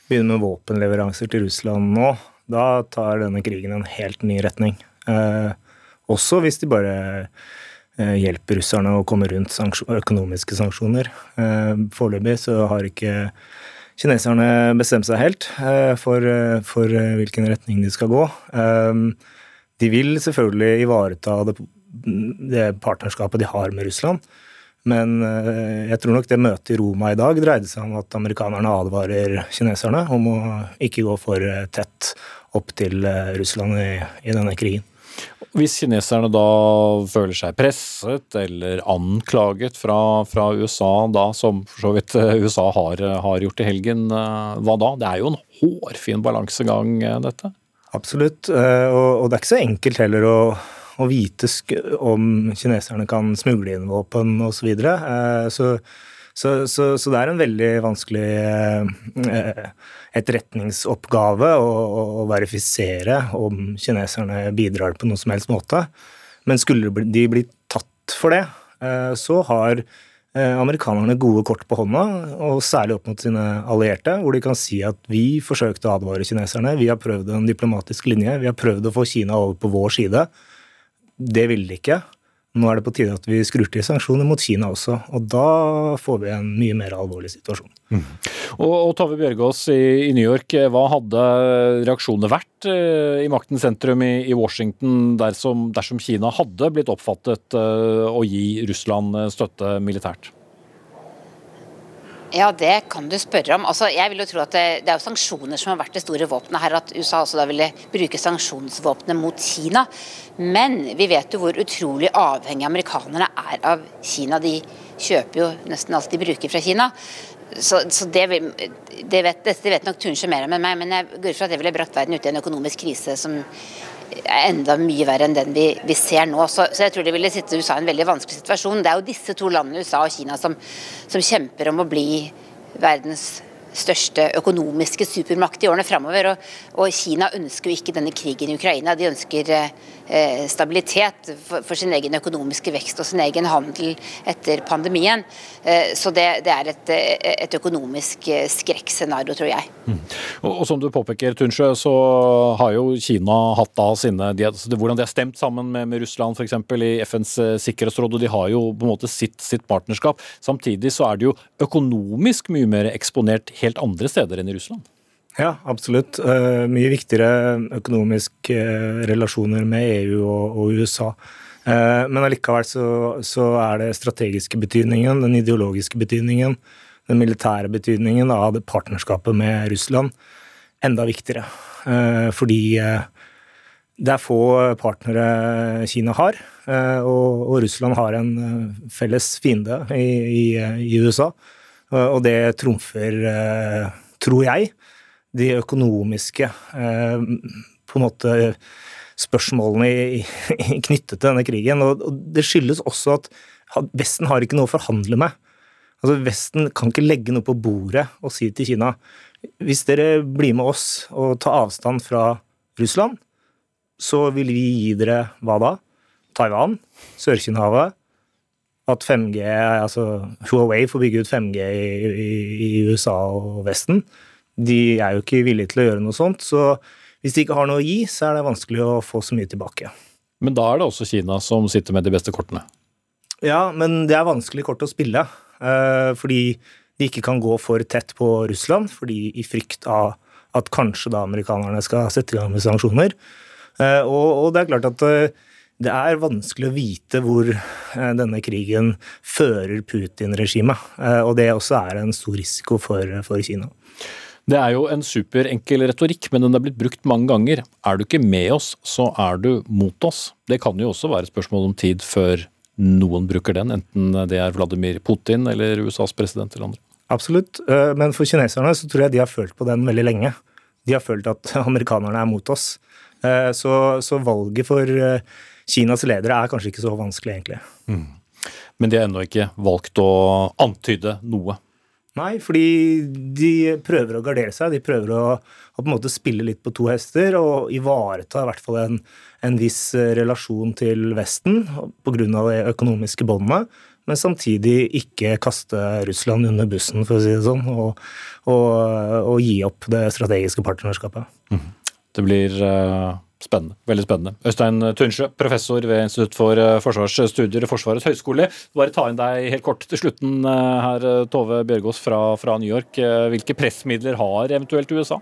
begynne med våpenleveranser til Russland nå, da tar denne krigen en helt ny retning. Eh, også hvis de bare eh, hjelper russerne å komme rundt sanksjon, økonomiske sanksjoner. Eh, foreløpig så har ikke kineserne bestemt seg helt eh, for, for, hvilken retning de skal gå. De vil selvfølgelig ivareta det, det partnerskapet de har med Russland. Men jeg tror nok det møtet i Roma i dag dreide seg om at amerikanerne advarer kineserne om å ikke gå for tett opp til Russland i, i denne krigen. Hvis kineserne da føler seg presset eller anklaget fra, fra USA, da, som for så vidt eh, USA har, har, gjort i helgen, eh, hva da? Det er jo en hårfin balansegang, eh, dette? Absolutt, og, og det er ikke så enkelt heller å, å vite om kineserne kan smugle inn våpen osv. Så, så så, så, så, det er en veldig vanskelig eh, etterretningsoppgave å, å, verifisere om kineserne bidrar på noen som helst måte. Men skulle de bli tatt for det, eh, så har eh, amerikanerne gode kort på hånda, og særlig opp mot sine allierte, hvor de kan si at vi forsøkte å advare kineserne, vi har prøvd en diplomatisk linje, vi har prøvd å få Kina over på vår side. Det ville de ikke. Nå er det på tide at vi skrur til sanksjoner mot Kina også, og da får vi en mye mer alvorlig situasjon. Mm. Og, og Tove Bjørgaas i, i, New York, hva hadde reaksjonene vært eh, i maktens sentrum i, i Washington dersom, dersom, Kina hadde blitt oppfattet eh, å gi Russland eh, støtte militært? Ja, det kan du spørre om. Altså, jeg vil jo tro at det, det, er jo sanksjoner som har vært det store våpenet her. At USA også da ville bruke sanksjonsvåpenet mot Kina. Men vi vet jo hvor utrolig avhengig amerikanerne er av Kina. De kjøper jo nesten alt de bruker fra Kina. Så, så det, det vet, Dette vet nok Tunsjø mer enn meg, men jeg går ut fra at det ville brakt verden ut i en økonomisk krise som er enda mye verre enn den vi, vi ser nå. Så, så, jeg tror det ville sitte USA i en veldig vanskelig situasjon. Det er jo disse to landene, USA og Kina, som, som kjemper om å bli verdens største økonomiske supermakt i årene framover. Og, og, Kina ønsker jo ikke denne krigen i Ukraina. De ønsker eh, stabilitet for, sin egen økonomiske vekst og sin egen handel etter pandemien. Eh, så det, det er et, et, økonomisk eh, skrekkscenario, tror jeg. Mm. Og, som du påpeker, Tunsjø, så har jo Kina hatt da sine de, Hvordan de har stemt sammen med, med Russland f.eks. i FNs eh, sikkerhetsråd, og de har jo på en måte sitt, sitt partnerskap. Samtidig så er det jo økonomisk mye mer eksponert helt andre steder enn i Russland? Ja, absolutt. Uh, mye viktigere økonomiske uh, relasjoner med EU og, og USA. Uh, men allikevel så, så, er det strategiske betydningen, den ideologiske betydningen, den militære betydningen av partnerskapet med Russland enda viktigere. Fordi det er få partnere Kina har, og, og Russland har en felles fiende i, i, i USA. Og det trumfer, tror jeg, de økonomiske på en måte spørsmålene i, i, knyttet til denne krigen. Og, og det skyldes også at Vesten har ikke noe å forhandle med. Altså Vesten kan ikke legge noe på bordet og si til Kina hvis dere blir med oss og tar avstand fra Russland, så vil vi gi dere hva da? Taiwan, Sør-Kina-havet, at 5G, altså Huawei får bygge ut 5G i, i, i, USA og Vesten. De er jo ikke villige til å gjøre noe sånt. Så hvis de ikke har noe å gi, så er det vanskelig å få så mye tilbake. Men da er det også Kina som sitter med de beste kortene? Ja, men det er vanskelig kort å spille. Eh, fordi de ikke kan gå for tett på Russland, fordi i frykt av at kanskje da amerikanerne skal sette i gang med sanksjoner. Eh, og, det er klart at eh, det er vanskelig å vite hvor denne krigen fører Putin-regimet. Og det også er en stor risiko for, for Kina. Det er jo en superenkel retorikk, men den er blitt brukt mange ganger. Er du ikke med oss, så er du mot oss. Det kan jo også være et spørsmål om tid før noen bruker den, enten det er Vladimir Putin eller USAs president eller andre. Absolutt, eh, men for kineserne så tror jeg de har følt på den veldig lenge. De har følt at amerikanerne er mot oss. Eh, så, så valget for eh, Kinas ledere er kanskje ikke så vanskelig, egentlig. Mm. Men de har ennå ikke valgt å antyde noe? Nei, fordi de prøver å gardere seg. De prøver å, å, på en måte spille litt på to hester og ivareta i hvert fall en, en viss eh, relasjon til Vesten pga. de økonomiske båndene. Men samtidig ikke kaste Russland under bussen, for å si det sånn, og, og, og gi opp det strategiske partnerskapet. Mm. Det blir uh Spennende. Veldig spennende. Øystein Tunsjø, professor ved Institutt for eh, forsvarsstudier ved Forsvarets høgskole. Bare ta inn deg helt kort til slutten eh, her, Tove Bjørgaas fra, fra New York. Eh, hvilke pressmidler har eventuelt USA?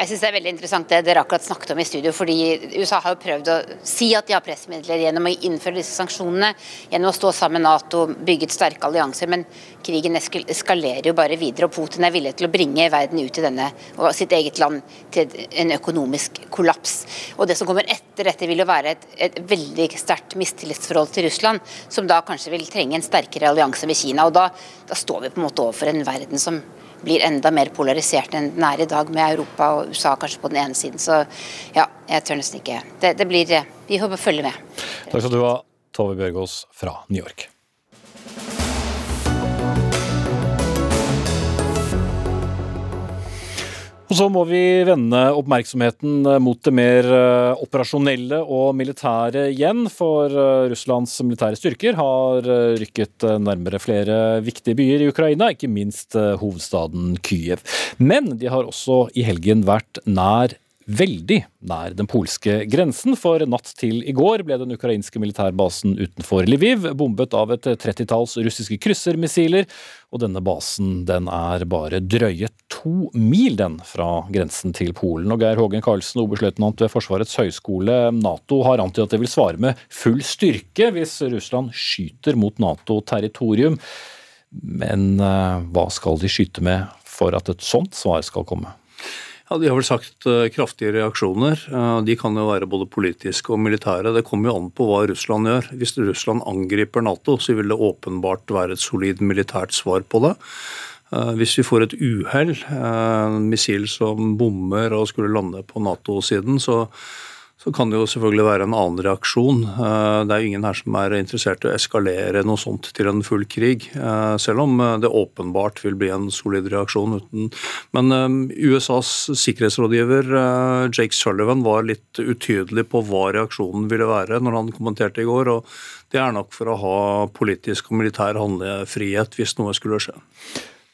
Jeg synes det er veldig interessant det dere akkurat snakket om i studio. fordi USA har jo prøvd å si at de har pressmidler gjennom å innføre disse sanksjonene, gjennom å stå sammen med Nato, bygget sterke allianser. Men krigen eskalerer jo bare videre, og Putin er villig til å bringe verden ut i denne og sitt eget land til en økonomisk kollaps. Og Det som kommer etter dette, vil jo være et, et veldig sterkt mistillitsforhold til Russland, som da kanskje vil trenge en sterkere allianse med Kina. og da, da står vi på en måte overfor en verden som blir enda mer polarisert enn den er i dag, med Europa og USA kanskje på den ene siden. Så ja, jeg tør nesten ikke. Det, det blir Vi håper å følge med. Takk skal du ha, Tove Bjørgaas fra New York. Og så må vi vende oppmerksomheten eh, mot det mer eh, operasjonelle og militære igjen. For eh, Russlands militære styrker har rykket nærmere flere viktige byer i Ukraina, ikke minst hovedstaden Kyiv. Men de har også i helgen vært nær veldig nær den polske grensen, for natt til i går ble den ukrainske militærbasen utenfor Lviv bombet av et trettitalls russiske kryssermissiler, og denne basen den er bare drøye to mil den fra grensen til Polen. Og Geir Hågen Karlsen, oberstløytnant ved Forsvarets høgskole, Nato har antydet at det vil svare med full styrke hvis Russland skyter mot Nato-territorium. Men eh, hva skal de skyte med for at et sånt svar skal komme? Ja, De har vel sagt uh, kraftige reaksjoner. Uh, de kan jo være både politiske og militære. Det kommer jo an på hva Russland gjør. Hvis Russland angriper Nato, så vil det åpenbart være et solid militært svar på det. Uh, hvis vi får et uhell, missil som bommer og skulle lande på Nato-siden, så så kan det jo selvfølgelig være en annen reaksjon. Eh, det er jo ingen her som er interessert i å eskalere noe sånt til en full krig, eh, selv om eh, det åpenbart vil bli en solid reaksjon. uten. Men USAs sikkerhetsrådgiver Jake Sullivan var litt utydelig på hva reaksjonen ville være når han kommenterte i går. og Det er nok for å ha politisk og militær handlefrihet hvis noe skulle skje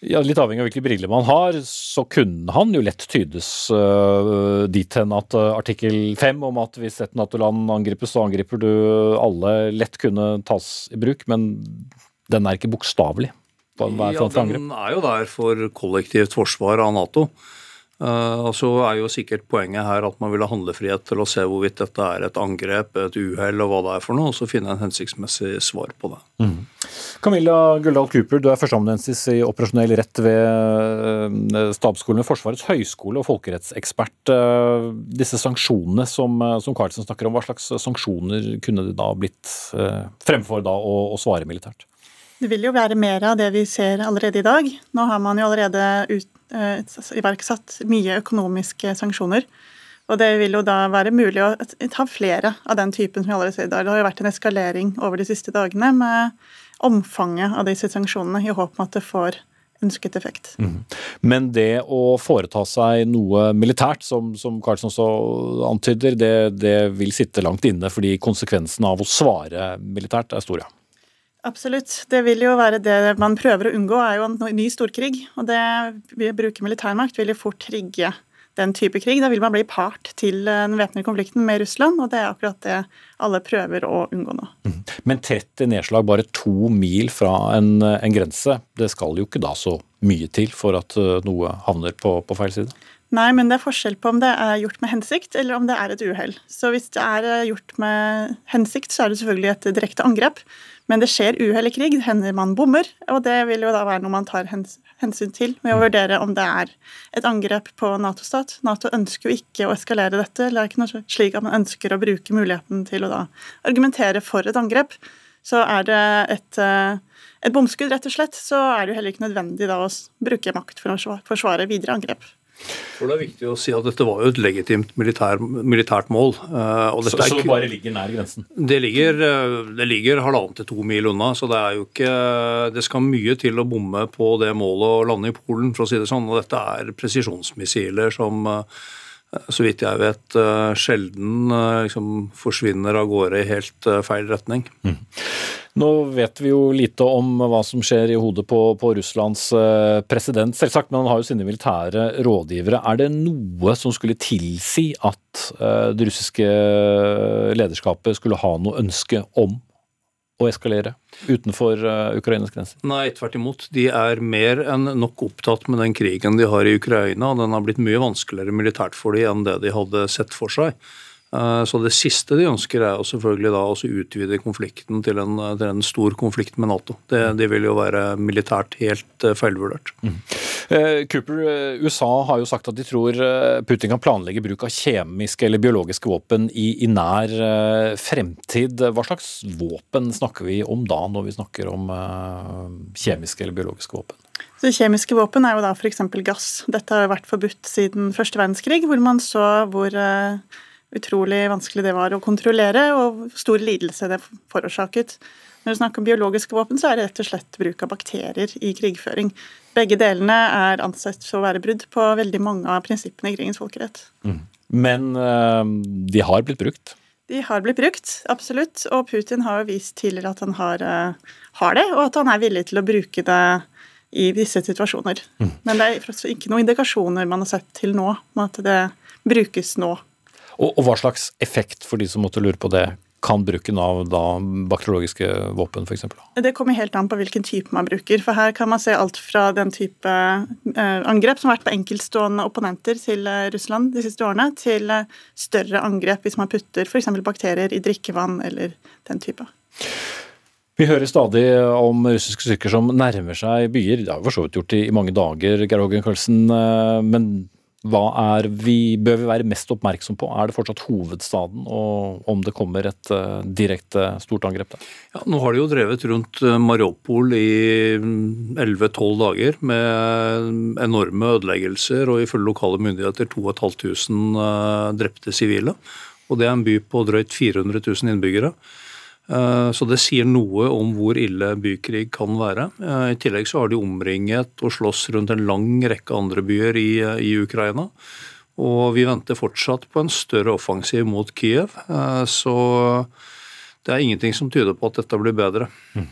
ja, Litt avhengig av hvilke briller man har, så kunne han jo lett tydes uh, dit hen at uh, artikkel 5 om at hvis et Nato-land angripes, så angriper du alle, lett kunne tas i bruk. Men den er ikke bokstavelig? Ja, den er jo der for kollektivt forsvar av Nato. Uh, og så er jo sikkert Poenget her at man vil ha handlefrihet til å se hvorvidt dette er et angrep, et uhell og hva det er for noe, og så finne en hensiktsmessig svar på det. Mm. Camilla Guldal Cooper, du er førsteamanuensis i operasjonell rett ved uh, Stabsskolen ved Forsvarets høgskole og folkerettsekspert. Uh, disse sanksjonene som, som Carlsen snakker om, hva slags sanksjoner kunne det da blitt fremfor da å, å svare militært? Det vil jo være mer av det vi ser allerede i dag. Nå har man jo allerede ut, uh, iverksatt mye økonomiske sanksjoner. Og det vil jo da være mulig å ta flere av den typen som vi allerede ser i dag. Det har jo vært en eskalering over de siste dagene med omfanget av disse sanksjonene, i håp om at det får ønsket effekt. Mm. Men det å foreta seg noe militært, som, som Karlsson så antyder, det, det vil sitte langt inne fordi konsekvensen av å svare militært er store? Absolutt. Det vil jo være det man prøver å unngå, er jo en ny storkrig. Og det vi bruker militærmakt vil jo fort trigge den type krig. Da vil man bli part til den væpnede konflikten med Russland, og det er akkurat det alle prøver å unngå nå. Mhm. Men 30 nedslag bare to mil fra en, en grense, det skal jo ikke da så mye til for at eh, noe havner på, på feil side? Nei, men det er forskjell på om det er gjort med hensikt, eller om det er et uhell. Så hvis det er eh, gjort med hensikt, så er det selvfølgelig et direkte angrep. Men det skjer uhell i krig, det hender man bommer, og det vil jo da være noe man tar hensyn til med å vurdere om det er et angrep på Nato-stat. Nato ønsker jo ikke å eskalere dette, eller det er ikke noe slik at man ønsker å bruke muligheten til å da argumentere for et angrep. Så er det et, eh, et bomskudd, rett og slett, så er det jo heller ikke nødvendig da å bruke makt for å forsvare videre angrep. For Det er viktig å si at dette var jo et legitimt militær, militært mål. Uh, så, så, det bare ligger nær grensen? Det ligger, det ligger halvannen til to mil unna. Så det er jo ikke Det skal mye til å bomme på det målet å lande i Polen, for å si det sånn. Og dette er presisjonsmissiler som uh, så vidt jeg vet, sjelden liksom, forsvinner av gårde i helt feil retning. Mm. Nå vet vi jo lite om hva som skjer i hodet på, på, Russlands eh, president, selvsagt, men han har jo sine militære rådgivere. Er det noe som skulle tilsi at eh, det russiske lederskapet skulle ha noe ønske om å eskalere utenfor uh, Ukrainas grenser? Nei, tvert imot. De er mer enn nok opptatt med den krigen de har i Ukraina. Den har blitt mye vanskeligere militært for dem enn det de hadde sett for seg. Eh, så Det siste de ønsker, er jo selvfølgelig da å utvide konflikten til en, til en stor konflikt med Nato. Det, det, vil jo være militært helt eh, feilvurdert. Mm. Cooper, USA har jo sagt at de tror Putin kan planlegge bruk av kjemiske eller biologiske våpen i, i nær fremtid. Hva slags våpen snakker vi om da, når vi snakker om kjemiske eller biologiske våpen? Så Kjemiske våpen er jo da f.eks. gass. Dette har vært forbudt siden første verdenskrig, hvor man så hvor utrolig vanskelig det var å kontrollere, og stor lidelse det forårsaket. Når du snakker om biologiske våpen, så er det rett og slett bruk av bakterier i krigføring. Begge delene er ansett for å være brudd på veldig mange av prinsippene i krigens folkerett. Mm. Men øh, de har blitt brukt? De har blitt brukt, absolutt. Og Putin har jo vist tidligere at han har, uh, har det, og at han er villig til å bruke det i visse situasjoner. Mm. Men det er ikke noen indikasjoner man har sett til nå om at det brukes nå og, og, hva slags effekt, for de som måtte lure på det, kan bruken av da bakteriologiske våpen f.eks.? Det kommer helt an på hvilken type man bruker. For her kan man se alt fra den type eh, angrep som har vært på enkeltstående opponenter til eh, Russland de siste årene, til eh, større angrep hvis man putter f.eks. bakterier i drikkevann eller den type. Vi hører stadig om russiske styrker som nærmer seg byer. Det har vi for så vidt gjort i, mange dager, Geir Hågen Karlsen. Men hva er vi, bør vi være mest oppmerksom på? Er det fortsatt hovedstaden, og om det kommer et uh, direkte stort angrep der? Ja, nå har de jo drevet rundt eh, Mariupol i 11-12 mm, dager med enorme ødeleggelser, og ifølge lokale myndigheter 2500 uh, drepte sivile. Og det er en by på drøyt 400 000 innbyggere. Eh, så det sier noe om hvor ille bykrig kan være. Eh, I tillegg så har de omringet og slåss rundt en lang rekke andre byer i, i Ukraina. Og vi venter fortsatt på en større offensiv mot Kiev. Eh, så det er ingenting som tyder på at dette blir bedre. Mm.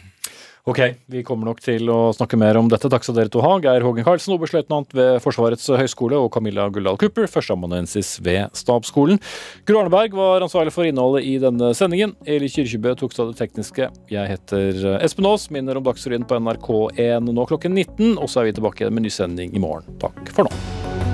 Ok, vi kommer nok til å snakke mer om dette. Takk skal dere to ha. Geir Hågen Karlsen, oberstløytnant ved Forsvarets høgskole, og Camilla Guldal Cooper, førsteamanuensis ved Stabsskolen. Gro Arneberg var ansvarlig for innholdet i denne sendingen. Eli Kyrkjebø tok seg av det tekniske. Jeg heter Espen Aas, minner om Dagsrevyen på NRK1 nå klokken 19, og så er vi tilbake med ny sending i morgen. Takk for nå.